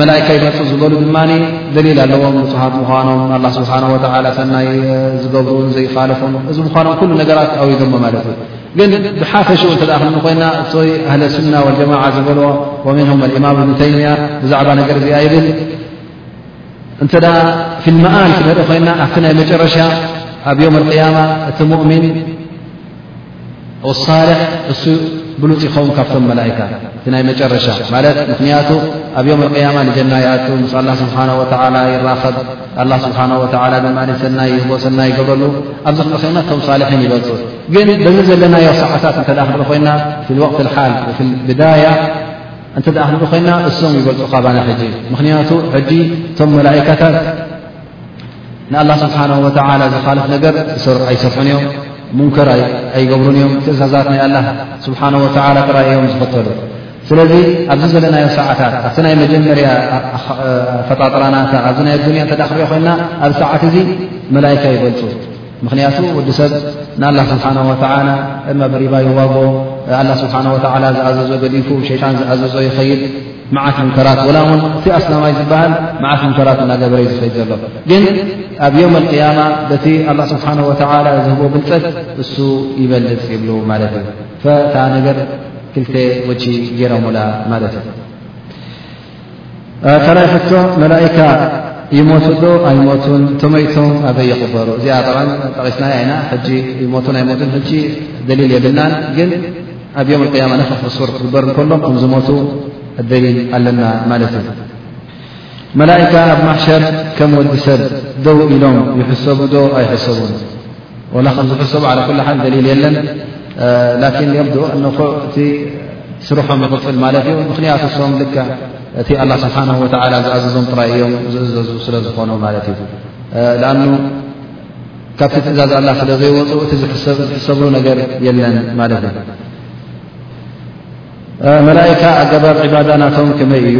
መላእካ ይመፁ ዝበሉ ድማ ደሊል ኣለዎም ንፁሃት ምዃኖም ኣላ ስብሓን ወተላ ሰናይ ዝገብሩን ዘይፋለፉን እዚ ምዃኖም ኩሉ ነገራት ኣውይዶሞ ማለት እዩ ግን ብሓፈሽኡ እተ ክን ኮይና እይ ኣህለ ስና ወጀማዓ ዝበልዎ ወሚንሁም ልእማም እብን ተይምያ ብዛዕባ ነገር እዚኣ ይብል እንተ ፊልመኣል ክነርኢ ኮይና ኣብቲ ናይ መጨረሻ ኣብ ዮም ኣልቅያማ እቲ ሙእሚን ወሳልሕ እሱ ብሉፅ ይኸውን ካብቶም መላእካ እቲ ናይ መጨረሻ ማለት ምኽንያቱ ኣብ ዮም ኣልቅያማ ንጀና ይኣቱ ምስ ኣላ ስብሓን ወተዓላ ይራኸብ ኣላ ስብሓን ወተዓላ ድማ ሰናይ ይህቦ ሰናይ ይገብረሉ ኣብዚ ክል ኮይና እቶም ሳልሒን ይበፁ ግን በዚ ዘለናዮ ሰዓታት እንተ ክንርኢ ኮይና ፊ ወቅት ሓል ፊ ብዳያ እንተ ክንርኢ ኮይና እሶም ይበልፁ ካባና ሕጂ ምኽንያቱ ሕጂ እቶም መላእካታት ንኣላ ስብሓን ወተላ ዝካልፍ ነገር ዝሰር ኣይሰርሑን እዮም ሙንከር ኣይገብሩን እዮም ትእዛዛት ናይ ኣላ ስብሓን ወተላ ጥራይ እዮም ዝኽተሉ ስለዚ ኣብዚ ዘለናዮ ሰዓታት ኣብቲ ናይ መጀመርያ ፈጣጥራና ኣብዚ ናይ ኣዱንያ ተዳክሪኦ ኮይና ኣብ ሰዓት እዚ መላይካ ይበልፁ ምክንያቱ ወዲ ሰብ ንኣላ ስብሓን ወተላ እማ ብሪባ ይዋጎ ኣላ ስብሓን ወተላ ዝኣዘዞ ገዲፉ ሸይጣን ዝኣዘዞ ይኸይድ መዓት ሙንከራት ወላ እውን እቲ ኣስላማይ ዝበሃል መዓት ሙንከራት እናገበረ ዩ ዝኸይድ ዘሎ ግን ኣብ ዮም ኣልቅያማ በቲ ኣላ ስብሓን ወተላ ዝህቦ ብልፀት እሱ ይበልፅ ይብሉ ማለት እዩ ፈታ ነገር ክልተ ወቺ ገይረሙላ ማለት እዩ ካልይ ሕቶ መላእካ ይሞቱ ዶ ኣይሞቱን ተመይቶም ኣበይ ይኽበሩ እዚኣ ጠቂስናይ ኣይና ሕጂ ይሞቱን ኣይሞቱን ሕጂ ደሊል የብልናን ግን ኣብ ዮም ቅያማ ነፍኽ ብሱር ክግበር እንከሎ ከም ዝሞቱ ደሊል ኣለና ማለት እዩ መላእካ ኣብ ማሕሸር ከም ወዲ ሰብ ደው ኢሎም ይሕሰቡ ዶ ኣይሕሰቡን ወላ ከም ዝሕሰቡ ዓላ ኩሉ ሓል ደሊል የለን ላኪን ዮም ዶ እነኹ እቲ ስርሖም ይቕፅል ማለት እዩ ምኽንያቱ ሶም ልካ እቲ ኣላ ስብሓን ወተዓላ ዝኣዘዞም ጥራይ እዮም ዝእዘዙ ስለ ዝኾኑ ማለት እዩ ኣ ካብቲ ትእዛዝ ኣላ ስለ ዘይወፁ እቲ ዝሕሰብሉ ነገር የለን ማለት እዩ መላእካ ኣገባብ ዕባዳ ናቶም ከመይ እዩ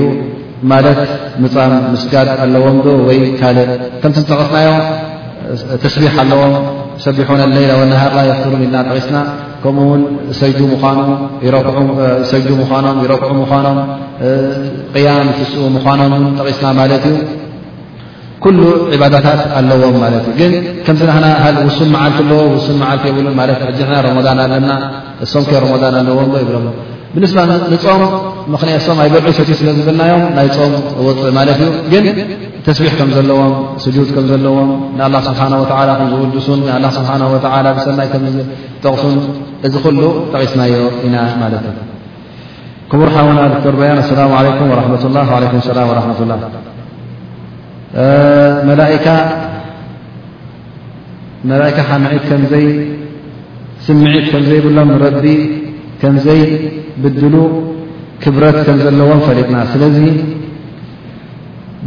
ማለት ምፃም ምስጋድ ኣለዎም ዶ ወይ ካልእ ከምቲ ዝጠቐስናዮ ተስቢሕ ኣለዎም ሰቢሖነ ለይላ ወነሃራ የፍትሩን ኢልና ጠቂስና ከምኡ ውን ሰጁ ምኖም ይረክዑ ምኳኖም ቅያም ትስኡ ምኳኖም ጠቂስና ማለት እዩ ኩሉ ዕባዳታት ኣለዎም ማለት እዩ ግን ከምዚ ናና ውሱን መዓልቲ ኣለዎ ውሱን መዓልቲ የብሉን ማለት ሕና ሮሞዳን ኣለና እሶም ከ ሮሞዳን ኣለዎም ዶ ይብሎም ብንስባ ንፆም ምክንያት ሶም ኣይበልዑ ሰትዩ ስለ ዝብልናዮም ናይ ፆም ወፅእ ማለት እዩ ግን ተስቢሕ ከም ዘለዎም ስጁድ ከም ዘለዎም ንኣላ ስብሓን ወላ ከምዝውድሱን ንኣ ስብሓ ወላ ብሰናይ ከምዝጠቕሱን እዚ ኩሉ ጠቒስናዮ ኢና ማለት እዩ ክቡር ሓውና ዶክተር በያን ኣሰላሙ ዓለይኩም ወረሕመቱላ ዓለይኩም ሰላም ወረሕመቱላ መላእካ ሓምዒት ከምዘይ ስምዒት ከም ዘይብሎም ንረቢ ከምዘይ ብድሉ ክብረት ከም ዘለዎም ፈሊጥና ስለዚ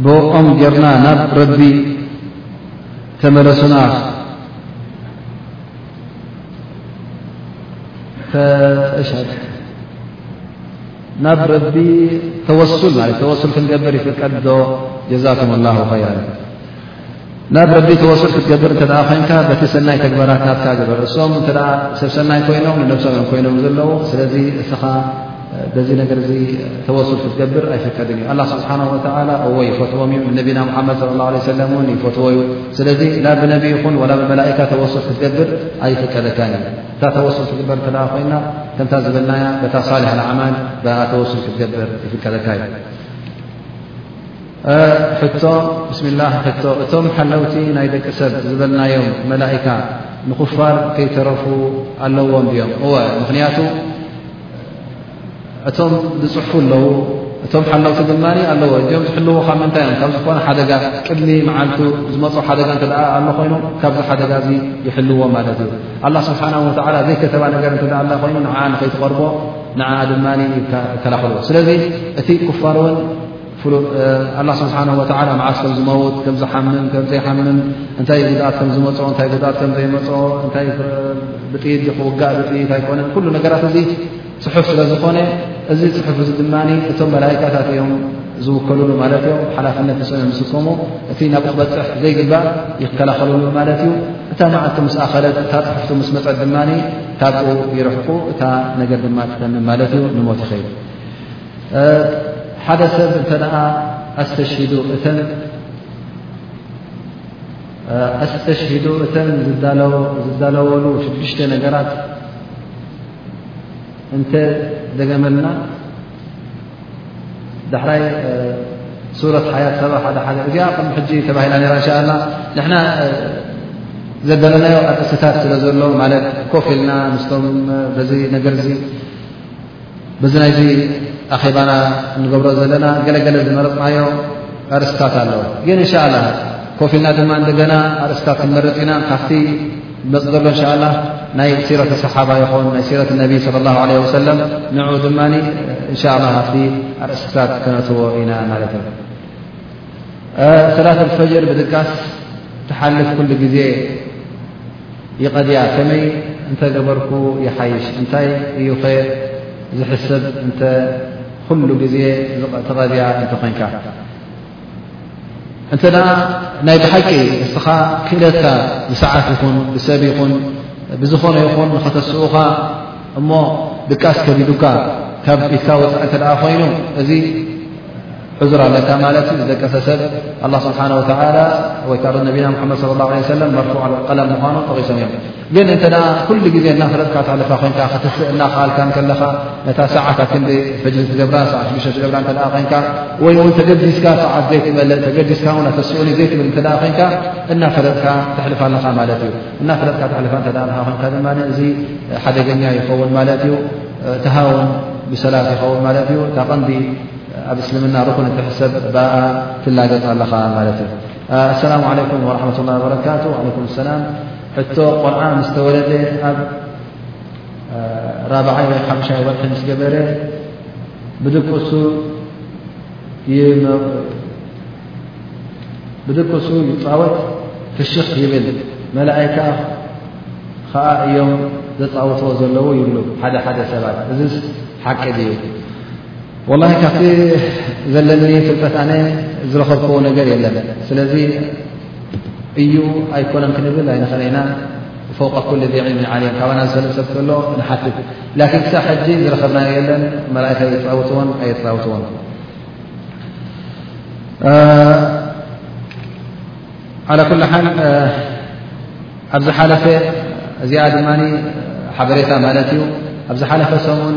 ብኦም ጌርና ናብ ረቢ ተመለሱና ተእሸት ናብ ረቢ ተወሱል ማለት ተወሱል ክንገብር ይፍቀድዶ ጀዛኩም ላሁ ኸይራ ናብ ረቢ ተወሱል ክትገብር እተ ኮይንካ በቲ ሰናይ ተግባራት ናትካ ግበር እሶም እተ ሰብ ሰናይ ኮይኖም ንነብሶም እዮም ኮይኖም ዘለዉ ስለዚ እስኻ በዚ ነገር እዚ ተወሱል ክትገብር ኣይፍቀድን እዩ ኣላ ስብሓን ወተላ እዎ ይፈትዎም እዩ ነቢና ሙሓመድ ለ ላ ሰለ እውን ይፈትዎ እዩ ስለዚ ናብ ብነቢ ይኹን ወላ ብመላእካ ተወሱል ክትገብር ኣይፍቀደካን እዩ እታ ተወሱል ክትግበር ከደ ኮይና ከምታ ዝበልናያ በታ ሳልሕ ንዓማል ብኣ ተወሱል ክትገብር ይፍቀደካ እዩ ሕቶ ብስሚላህ ሕቶ እቶም ሓለውቲ ናይ ደቂ ሰብ ዝበልናዮም መላኢካ ንኩፋር ከይተረፉ ኣለዎም ድዮም እወ ምክንያቱ እቶም ዝፅሑፉ ኣለዉ እቶም ሓለውቲ ድማ ኣለዎ እኦም ዝሕልዎ ካብ ምንታይ እዮም ካብ ዝኾነ ሓደጋ ቅድሚ መዓልቱ ዝመፁ ሓደጋ እተ ኣሎ ኮይኑ ካብዚ ሓደጋ እዚ ይሕልዎ ማለት እዩ ኣላ ስብሓና ወላ ዘይከተባ ነገር እተ ኣላ ኮይኑ ንዓ ንኸይትቐርቦ ንዓ ድማ ይከላኸልዎ ስለዚ እቲ ኩፋር እውን ኣላ ስብሓን ወላ መዓስ ከም ዝመውት ከም ዝሓምም ከም ዘይሓምም እንታይ ጉድኣት ከም ዝመፅ እታይ ጉድኣት ከም ዘይመፅ እታይ ብጥይት ክውጋእ ብጥይት ኣይኮነን ኩሉ ነገራት እዚ ፅሑፍ ስለ ዝኾነ እዚ ፅሑፍ እዚ ድማ እቶም መላይካታት እዮም ዝውከልሉ ማለት እዮም ሓላፍነት ንሰኦም ምስከሙ እቲ ናብ ክበፅሕ ዘይግባእ ይከላኸልሉ ማለት እዩ እታ መዓልቲ ምስ ኣኸለት እታ ፅሑፍቲ ምስ መፀት ድማ ካብኡ ይርሕቁ እታ ነገር ድማ ትተምም ማለት እዩ ንሞት ይኸይድ ሓደ ሰብ እንተ ኣስተሽሂዱ እተንኣስተሽሂዱ እተን ዝዳለወሉ ሽዱሽተ ነገራት እንተ ደገመልና ዳሕራይ ሱረት ሓያት ሰባ ሓደ ሓደ እዚኣ ከም ሕጂ ተባሂላ ነራ እንሻ ላ ንሕና ዘደለናዮ ኣርእስታት ስለ ዘሎ ማለት ኮፍ ኢልና ምስቶም በዚ ነገር እዚ በዚ ናይዚ ኣኼባና እንገብሮ ዘለና ገለገለ ዝመረፅናዮ ኣርስታት ኣለዉ ግን እንሻ ላ ኮፍ ኢልና ድማ እንደገና ኣርስታት ክንመርፅ ኢና ካብቲ መፅ ዘሎ እንሻ ላ ናይ ሲረት ሰሓባ ይኹን ናይ ሲረት ነቢ ለ ላ ለ ወሰለም ንዑ ድማ እንሻ ላ ኣብቲ ኣርእስታት ክነትዎ ኢና ማለት እዩ ሰላት ኣልፈጅር ብድቃስ ትሓልፍ ኩሉ ግዜ ይቐድያ ከመይ እንተ ገበርኩ ይሓይሽ እንታይ እዩኸ ዝሕሰብ እንተ ኹሉ ግዜ ተቐድያ እንተ ኾንካ እንተ ናይ ብሓቂ እስኻ ክእለትካ ብሰዓት ይኹን ብሰብ ይኹን ብዝኾነ ይኹን ንኸተስኡኻ እሞ ድቃስ ከቢዱካ ካብ ኢትካ ወፃኢ እተ ኮይኑ እዚ ዕዙር ኣለካ ማለት እዩ ዝደቀሰ ሰብ ኣላ ስብሓን ወተላ ወይ ካ ነቢና ሓመድ ለ ላ ለ ሰለም መርፉዕ ቀለም ምኳኑ ጠቂሶም እዮም ግን እንተ ኩሉ ግዜ እናፈለጥካ ተሕልፋ ኮይንካ ክትስእ እናክኣልካ ከለኻ ነታ ሰዓት ኣ ክንዲ ሕጂ ትገብራ ሰዓ ሽዱሽተ ትገብራ እተ ኮይንካ ወይ እውን ተገዲስካ ሰዓት ዘይትመልእ ተገዲስካ ውን ኣተስእኒ ዘይትብል እተ ኮይንካ እናፈለጥካ ተሕልፋ ኣለኻ ማለት እዩ እናፈለጥካ ተሕልፋ እተ ኣ ኮይንካ ድማ እዚ ሓደገኛ ይኸውን ማለት እዩ ተሃውን ብሰላት ይኸውን ማለት እዩ እታ ቀንዲ ኣብ እስልምና ርኹን እንትሕሰብ ብኣ ትላገፅ ኣለኻ ማለት እዩ ኣሰላሙ ዓለይኩም ወረሕመት ላ በረካቱ ዓለይኩም ሰላም ሕቶ ቆልዓ ምስ ተወለደ ኣብ ራብዓይ ወይ ሓሙሻይ ወርሒ ምስ ገበረ ብድቁሱ ብድቁሱ ይፃወት ፍሽኽ ይብል መላእካ ከዓ እዮም ዘፃውትዎ ዘለዉ ይብሉ ሓደ ሓደ ሰባት እዚ ሓቂ ድዩ ወላሂ ካብቲ ዘለኒ ፍልጠት ኣነ ዝረኸብክዎ ነገር የለን ስለዚ እዩ ኣይኮነን ክንብል ኣይንኸእል ኢና ፈውቀ ኩል ዚ ዕልሚ ዓሊም ካባና ዝፈልጥ ሰብ ከሎ ንሓትት ላኪን ክሳብ ሕጂ ዝረኸብናዮ የለን መላእካ የፃውትዎን ኣየፃውትዎን ዓላ ኩል ሓል ኣብ ዝሓለፈ እዚኣ ድማ ሓበሬታ ማለት እዩ ኣብ ዝሓለፈ ሰሙን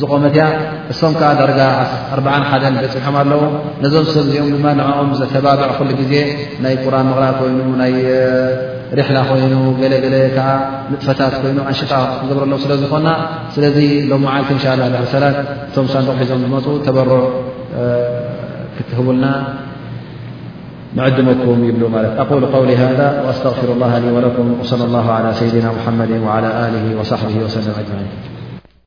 ዝቆመት እያ እሶም ከኣ ዳርጋ ኣርብዓን ሓደን በጺሖም ኣለዉ ነዞም ሰብ እዚኦም ድማ ንዕኦም ዘተባብዕ ኩሉ ግዜ ናይ ቁርን ምቕራእ ኮይኑ ናይ ሪሕላ ኮይኑ ገለገለ ከዓ ንጥፈታት ኮይኑ ኣንሽጣ ክገብረሎም ስለ ዝኾና ስለዚ ሎም መዓልቲ እንሻ ላ ድሪ ሰላት እቶም ሳንዱቕ ሒዞም ዝመፁ ተበርዕ ክትህቡልና ንዕድመኩም ይብሉ ማለት ኣቁሉ ቀውሊ ሃذ ኣስተغፊሩ ላ ሊ ወለኩም صለ ላه ላ ሰይድና ሙሓመድ ላ ሊ ወሳሕቢ ወሰለም ኣጅማዒን